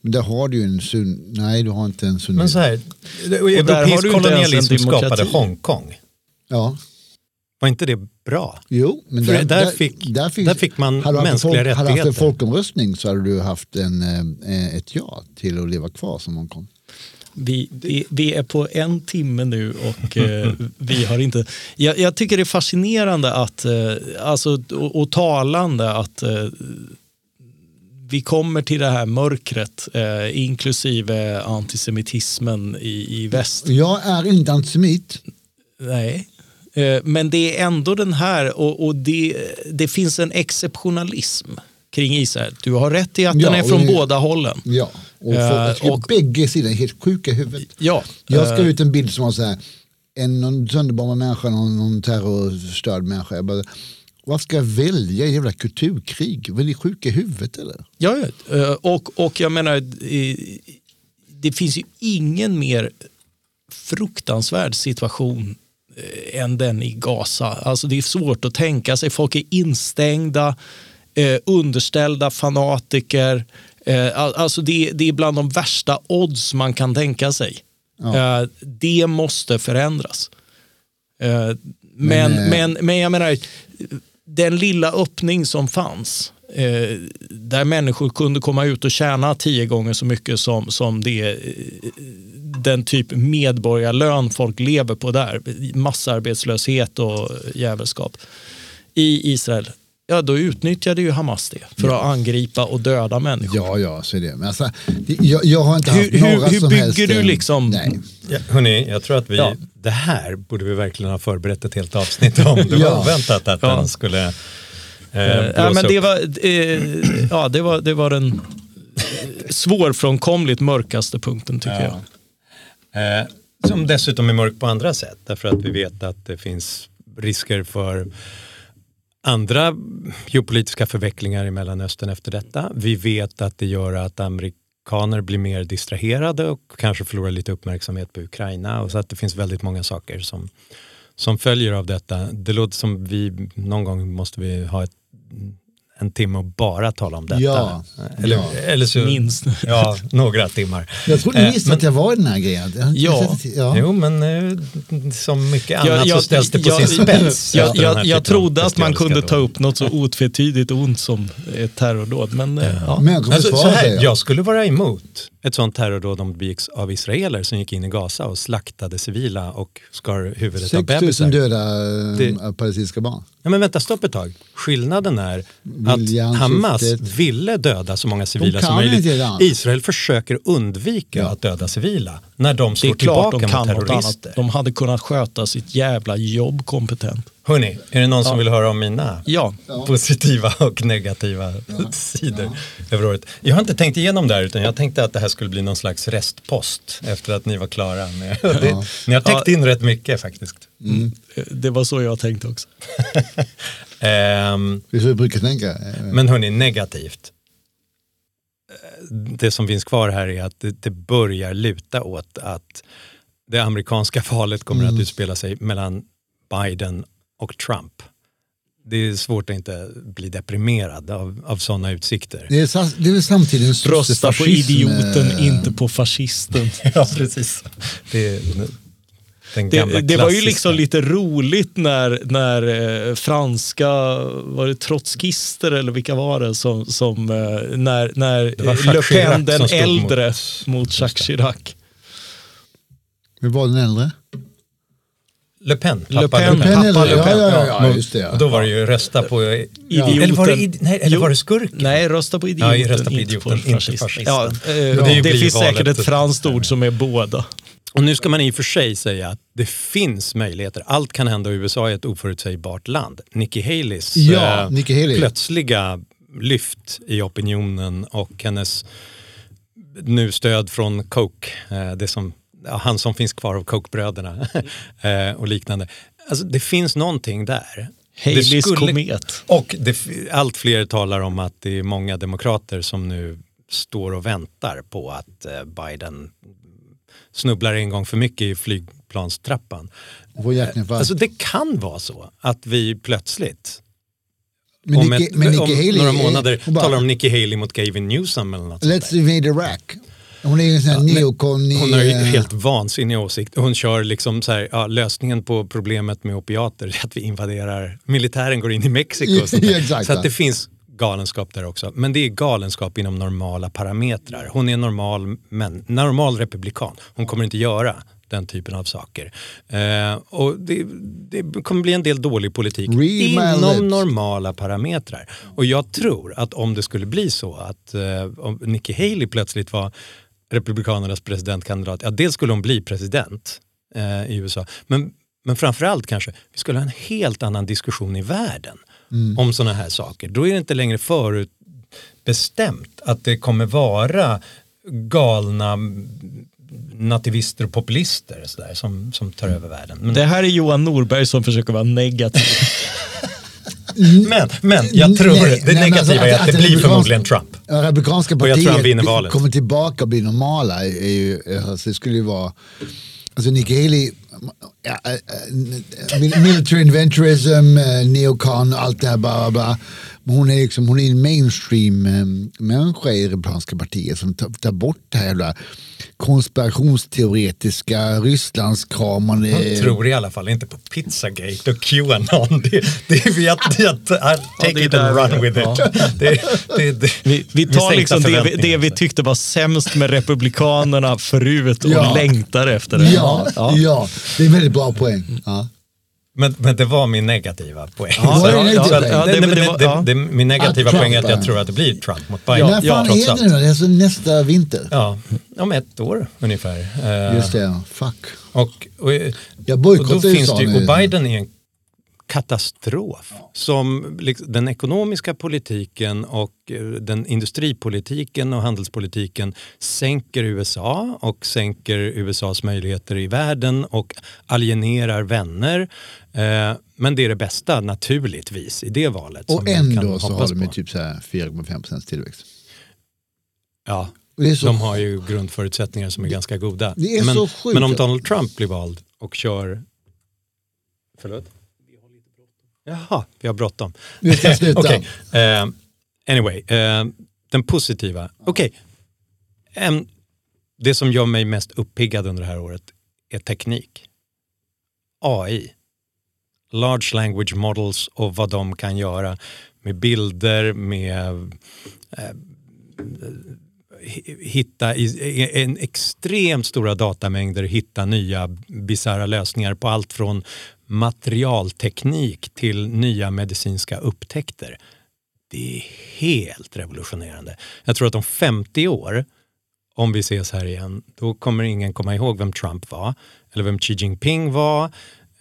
men där har du ju en sunn... Nej, du har inte en sunn... Men så här, där europeisk kolonialism skapade. Hongkong. Ja, Var inte det bra? jo. Men där fick- där fick man hade du haft en mänskliga folk, Hade du haft en rättigheter. folkomröstning så hade du haft en, eh, ett ja till att leva kvar som Hongkong. Vi, vi, vi är på en timme nu och eh, vi har inte... Jag, jag tycker det är fascinerande att, eh, alltså, och, och talande att eh, vi kommer till det här mörkret, eh, inklusive antisemitismen i, i väst. Jag är inte antisemit. Nej. Eh, Men det är ändå den här, och, och det, det finns en exceptionalism kring Israel. Du har rätt i att Ja, den är från det- båda hållen. Ja, och, Eh, folk, och- bägge sidor är helt sjuka i huvudet. Ja, Jag skrev eh, ut en bild som var så här, en någon sönderbombad människa, någon, någon terrorstörd människa. Jag bara, vad ska jag välja? Jävla kulturkrig? Är ni sjuka i huvudet eller? Ja. Eh, och, och jag menar, eh, det finns ju ingen mer fruktansvärd situation eh, än den i Gaza. Alltså det är svårt att tänka sig. Folk är instängda, eh, underställda fanatiker. Eh, all- alltså det, det är bland de värsta odds man kan tänka sig. Ja. Eh, det måste förändras. Eh, men, eh, men, men jag menar, den lilla öppning som fanns eh, där människor kunde komma ut och tjäna tio gånger så mycket som, som det, eh, den typ medborgarlön folk lever på där, massarbetslöshet och jävelskap i Israel. Ja, då utnyttjade ju Hamas det för att angripa och döda människor. Ja, ja, så är det. Men alltså, jag, jag har inte Hur- haft hur- några hur som bygger helst... du eh, liksom- Nej. Ja, hörni, jag tror att vi, Ja. det här borde vi verkligen ha förberett ett helt avsnitt om. Det var Ja. oväntat att Ja. den skulle eh, Eh, ja, men det, upp. var, eh, ja, det, var, det var den svårfrånkomligt mörkaste punkten tycker jag. Eh, som dessutom är mörk på andra sätt. Därför att vi vet att det finns risker för andra geopolitiska förvecklingar i Mellanöstern efter detta. Vi vet att det gör att amerikaner blir mer distraherade och kanske förlorar lite uppmärksamhet på Ukraina. Och så att det finns väldigt många saker som, som följer av detta. Det låter som vi någon gång måste vi ha ett, en timme och bara tala om detta. Ja, Eller, ja. eller så, Minst. Ja, några timmar. Jag trodde Eh, ni visste men- att jag var i den här grejen. Jag Ja. ja. Jo, men eh, som mycket annat Jag, jag, så ställs det på jag, sin spets. jag, jag, jag trodde att man kunde dåd. ta upp något så otvetydigt ont som ett terrordåd. Men eh, ja. Människor Alltså, så här, jag skulle vara emot ett sånt terrordåd om det begicks av israeler som gick in i Gaza och slaktade civila och skar huvudet av 6 000 bebisar. döda Det- palestinska barn. Ja, men vänta, stopp ett tag. Skillnaden är att Viljan, Hamas syftet. ville döda så många civila som möjligt. Israel försöker undvika Ja. att döda civila när de Det slår är klart tillbaka de kan mot terrorister. De hade kunnat sköta sitt jävla jobb kompetent. Hörni, är det någon som vill höra om mina Ja, positiva och negativa sidor över året? Jag har inte tänkt igenom det här utan jag tänkte att det här skulle bli någon slags restpost efter att ni var klara. Med, det, ni har täckt in rätt mycket faktiskt. eh, det var så jag tänkte också. Ehm, Det är så jag brukar tänka. Men hörni, negativt. Det som finns kvar här är att det, det börjar luta åt att det amerikanska valet kommer att utspela sig mellan Biden och Trump. det är svårt att inte bli deprimerad av, av sådana utsikter. Det är, det är väl samtidigt Rösta på idioten, eh, inte på fascisten. ja, precis. Det Det, gamla det var ju liksom lite roligt när, när eh, franska, var det trotskister eller vilka var det som, som eh, när, när eh, Le Pen den äldre mot- mot, Jacques Chirac. Hur var den äldre? Le Pen, Le pappa Pen, Le Pen. Pen pappa eller- Le Pen. ja, ja, ja, just det, ja. Och då var det ju rösta på Idioten. Eller var det, id- nej, eller var det skurken? Nej, rösta på Ja, idioten, rösta på inte idioten, på inte fascisten. fascisten. Ja, eh, det det, blir finns säkert ett franskt ord som är båda. Och nu ska man i och för sig säga att det finns möjligheter. Allt kan hända och USA är ett oförutsägbart land. Nikki Haleys Ja, eh, Nikki Haley. plötsliga lyft i opinionen och hennes nu stöd från Coke, eh, det som, ja, han som finns kvar av Coke-bröderna eh, och liknande. Alltså, det finns någonting där. Det Haleys skulle- komet. Och det, allt fler talar om att det är många demokrater som nu står och väntar på att eh, Biden snubblar en gång för mycket i flygplanstrappan. Fall. Alltså det kan vara så att vi plötsligt men om, Nikki, ett, men Nikki om Haley några månader bara, talar om Nikki Haley mot Gavin Newsom eller något Let's invade Iraq. Hon är ju en sån här men neokon. i, Hon har ju eh, helt vansinnig åsikt. Hon kör liksom så här, ja, lösningen på problemet med opiater är att vi invaderar, militären går in i Mexiko. Och sånt. Ja, exakt, så ja. att det finns galenskap där också. Men det är galenskap inom normala parametrar. Hon är normal, men, normal republikan. Hon kommer inte göra den typen av saker. Eh, och det, det kommer bli en del dålig politik inom normala parametrar. Och jag tror att om det skulle bli så att eh, Nikki Haley plötsligt var Republikanernas presidentkandidat, ja dels skulle hon bli president eh, i USA, men, men framförallt kanske, vi skulle ha en helt annan diskussion i världen om sådana här saker. Då är det inte längre förutbestämt att det kommer vara galna nativister och populister så där, som, som tar över världen. Men, Det här är Johan Norberg som försöker vara negativ. men, men jag tror Nej, det nej, alltså negativa är att- att det blir förmodligen Trump. Republikanska partiet kommer tillbaka och blir normala. Är ju, alltså det skulle ju vara... Alltså Nikki Haley, ja, äh, äh, mil- military inventorism, äh, neocon allt det här. Bla, bla, bla. Men hon är liksom, hon är en mainstream äh, människa i Republikanska partiet som tar, tar bort det här jävla konspirationsteoretiska Rysslandskramande. Jag tror i alla fall inte på Pizzagate och Qanon. Det, det är vi att, att, att take det är it and run vi- with ja. it. Det, det, det, Vi, vi tar sänkta liksom det, vi- det vi tyckte var sämst med Republikanerna förut och Ja. längtar efter det. Ja, ja. det är en väldigt bra poäng. Ja. Men, men det var min negativa poäng. Ja. Ja, ja. Min negativa Att poäng är att jag tror att det blir Trump mot Biden. När fan trots är det nu då? Det är alltså nästa vinter? Ja, om ett år ungefär. Eh, Just det, ja. fuck. Och, och, Jag och då bojkottar finns USA det ju, nu. och Biden är en katastrof. Som liksom, den ekonomiska politiken och eh, den industripolitiken och handelspolitiken sänker USA och sänker USAs möjligheter i världen och alienerar vänner. Eh, men det är det bästa naturligtvis i det valet. Och ändå så har de ju typ så här 4,5 procents tillväxt. Ja, så de har ju grundförutsättningar som är ganska goda. det är men, så sjukt. men om Donald Trump blir vald och kör... Förlåt? Jaha, vi har bråttom. Vi ska sluta. Okej, eh, anyway, eh, den positiva. Okej, En- det som gör mig mest uppiggad under det här året är teknik. AI. Large language models och vad de kan göra med bilder, med hi- hitta i, en extremt stora datamängder hitta nya bisarra lösningar på allt från materialteknik till nya medicinska upptäckter. Det är helt revolutionerande. Jag tror att om 50 år, om vi ses här igen, då kommer ingen komma ihåg vem Trump var eller vem Xi Jinping var.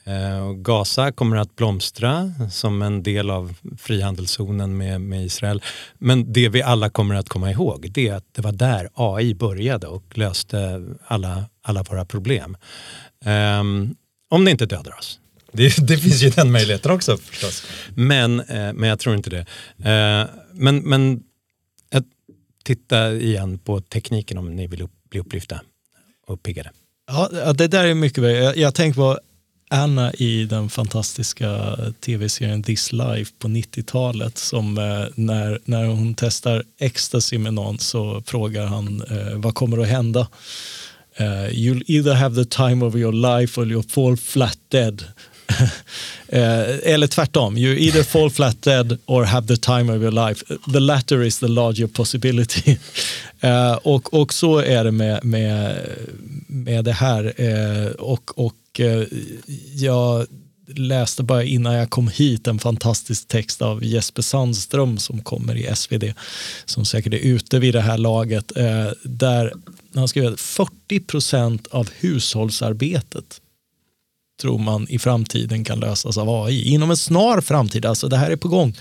Eh, och Gaza kommer att blomstra som en del av frihandelszonen med, med Israel. Men det vi alla kommer att komma ihåg det är att det var där AI började och löste alla, alla våra problem. Um, om det inte dödar oss. Det, det finns ju den möjligheten också förstås. Men, eh, men jag tror inte det. Eh, men, men att titta igen på tekniken om ni vill upp, bli upplyfta och uppiggade. Ja, ja, det där är mycket bra. Jag, jag tänker på Anna i den fantastiska tv-serien This Life på 90-talet som eh, när, när hon testar ecstasy med någon så frågar han eh, vad kommer att hända? Uh, you'll either have the time of your life or you'll fall flat dead. uh, eller tvärtom, you either fall flat dead or have the time of your life. The latter is the larger possibility. uh, och, och så är det med, med, med det här. och, och jag läste bara innan jag kom hit en fantastisk text av Jesper Sandström som kommer i SvD, som säkert är ute vid det här laget, där han skrev att 40 procent av hushållsarbetet tror man i framtiden kan lösas av AI. Inom en snar framtid, alltså det här är på gång.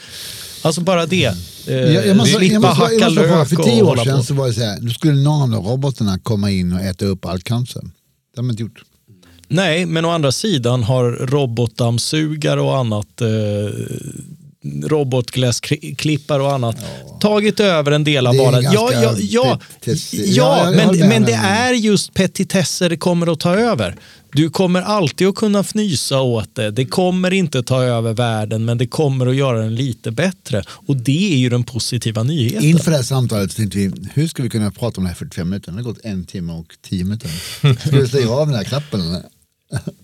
Alltså bara det. Eh, jag, jag måste, slippa jag måste, hacka jag måste lök För tio år sedan på. så var det så här, nu skulle nanorobotarna komma in och äta upp all cancer. Det har man inte gjort. Nej, men å andra sidan har robotdammsugare och annat eh, robotgräsklippare och annat ja. tagit över en del av varan. Ja, ja, ja, ja, men, men det är just petitesser det kommer att ta över. Du kommer alltid att kunna fnysa åt det. Det kommer inte ta över världen, men det kommer att göra den lite bättre. Och det är ju den positiva nyheten. Inför det här samtalet tänkte vi, hur ska vi kunna prata om det här 45 minuter? Det har gått en timme och tio minuter. Ska vi stänga av den här knappen?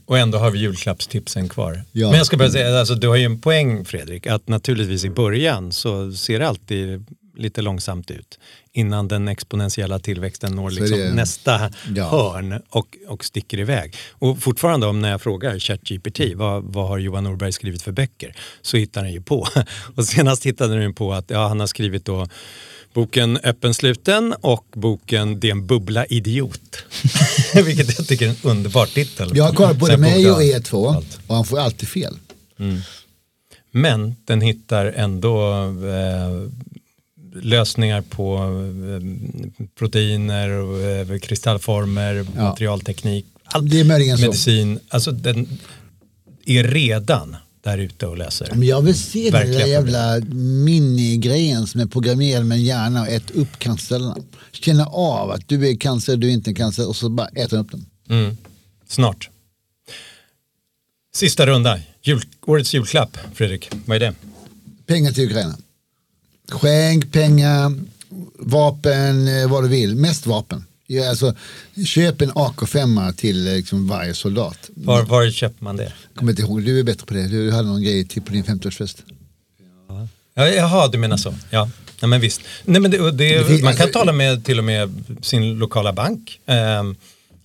Och ändå har vi julklappstipsen kvar. Ja. Men jag ska bara säga, alltså, du har ju en poäng Fredrik, att naturligtvis i början så ser det alltid lite långsamt ut innan den exponentiella tillväxten når liksom det, nästa ja. hörn och, och sticker iväg. Och fortfarande om när jag frågar ChatGPT vad, vad har Johan Norberg skrivit för böcker så hittar den ju på. Och senast hittade den på att ja, han har skrivit då Boken Öppen sluten och boken Det är en bubbla idiot. Vilket jag tycker är en underbar titel. Jag har kollat både mig och er två och han får alltid fel. Mm. Men den hittar ändå eh, lösningar på eh, proteiner, och, eh, kristallformer, ja. materialteknik, allt, det är medicin. Så. Alltså den är redan där ute och läser. Men jag vill se den där jävla minigrejen som är programmerad med en hjärna och äta upp cancercellerna. Känna av att du är cancer, du är inte cancer och så bara äta upp den. Mm. Snart. Sista runda, Jul, årets julklapp, Fredrik, vad är det? Pengar till Ukraina. Skänk pengar, vapen, eh, vad du vill. Mest vapen. Ja, alltså, köp en AK5 till liksom varje soldat. Var, var köper man det? Kommer inte ihåg, du är bättre på det. Du hade någon grej till på din 50-årsfest. Ja. Jaha, du menar så. Ja. Nej, men visst. Nej, men det, det, man kan tala med till och med sin lokala bank. Um,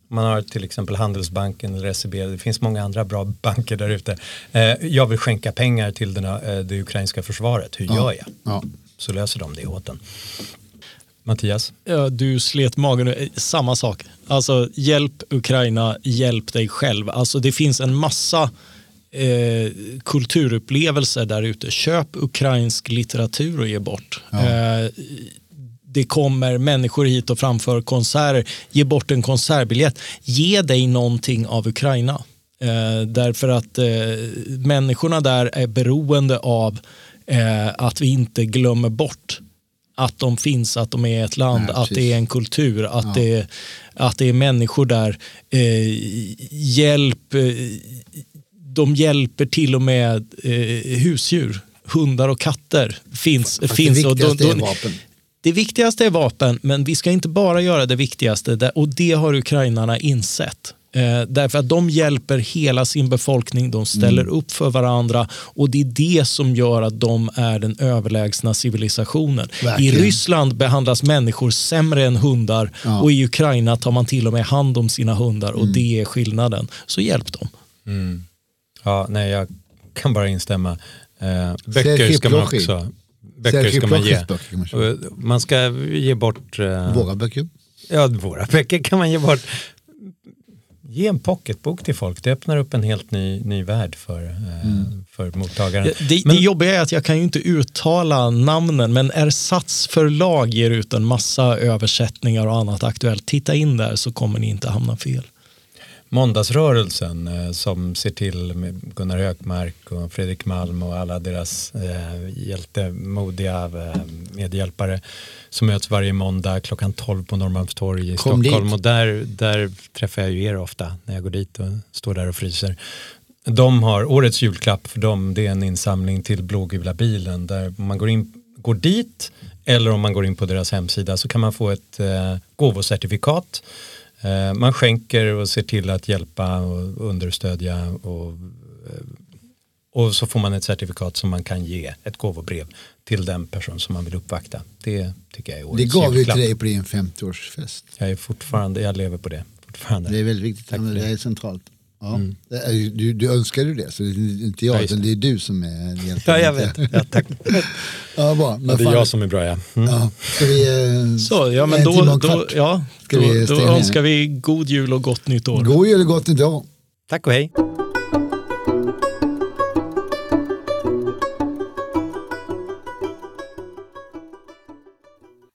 man har till exempel Handelsbanken eller SEB. Det finns många andra bra banker där ute. Uh, jag vill skänka pengar till den, uh, det ukrainska försvaret. Hur ja. gör jag? Ja. Så löser de det åt en. Mattias? Ja, du slet magen. Samma sak. Alltså, hjälp Ukraina, hjälp dig själv. Alltså, det finns en massa eh, kulturupplevelser där ute. Köp ukrainsk litteratur och ge bort. Ja. Eh, det kommer människor hit och framför konserter. Ge bort en konsertbiljett. Ge dig någonting av Ukraina. Eh, därför att eh, människorna där är beroende av eh, att vi inte glömmer bort att de finns, att de är ett land, Nej, att det är en kultur, att, ja. det, att det är människor där. Eh, hjälp, eh, de hjälper till och med eh, husdjur, hundar och katter. Finns, Fast finns, det viktigaste och de, de, är vapen. Det viktigaste är vapen, men vi ska inte bara göra det viktigaste och det har ukrainarna insett. Eh, därför att de hjälper hela sin befolkning, de ställer mm. upp för varandra och det är det som gör att de är den överlägsna civilisationen. Verkligen. I Ryssland behandlas människor sämre än hundar ja. och i Ukraina tar man till och med hand om sina hundar och mm. det är skillnaden. Så hjälp dem. Mm. Ja, nej, jag kan bara instämma. Eh, böcker ska man också böcker ska man ge. Man ska ge bort... Eh, våra böcker. Ja, våra böcker kan man ge bort ge en pocketbok till folk. Det öppnar upp en helt ny, ny värld för, eh, mm. för mottagaren. Det, men, det jobbiga är att jag kan ju inte uttala namnen men Ersatz förlag ger ut en massa översättningar och annat aktuellt. Titta in där så kommer ni inte hamna fel. Måndagsrörelsen eh, som ser till med Gunnar Hökmark och Fredrik Malm och alla deras eh, hjältemodiga eh, medhjälpare som möts varje måndag klockan 12 på Norrmalmstorg i Kom Stockholm dit. och där, där träffar jag ju er ofta när jag går dit och står där och fryser. de har årets julklapp för dem, det är en insamling till blågula bilen där man går, in, går dit eller om man går in på deras hemsida så kan man få ett eh, gåvocertifikat. Eh, man skänker och ser till att hjälpa och understödja och, eh, och så får man ett certifikat som man kan ge, ett gåvobrev till den person som man vill uppvakta. Det tycker jag är årets Det gav vi julklapp. till dig på din 50-årsfest. Jag är fortfarande, jag lever på det. Fortfarande. Det är väldigt viktigt, Tack det. det. är centralt. Ja. Ju- Du, du önskar ju det, så det är inte jag, Ja, utan det är du som är egentligen Ja, jag vet. Ja, tack. Ja, bra. Men Ja, det är fan, jag som är bra, ja. Mm. ja, ska vi, eh, Så, ja, men då, då, ja, Ska då, vi då önskar vi god jul och gott nytt år. God jul och gott nytt år. Tack och hej.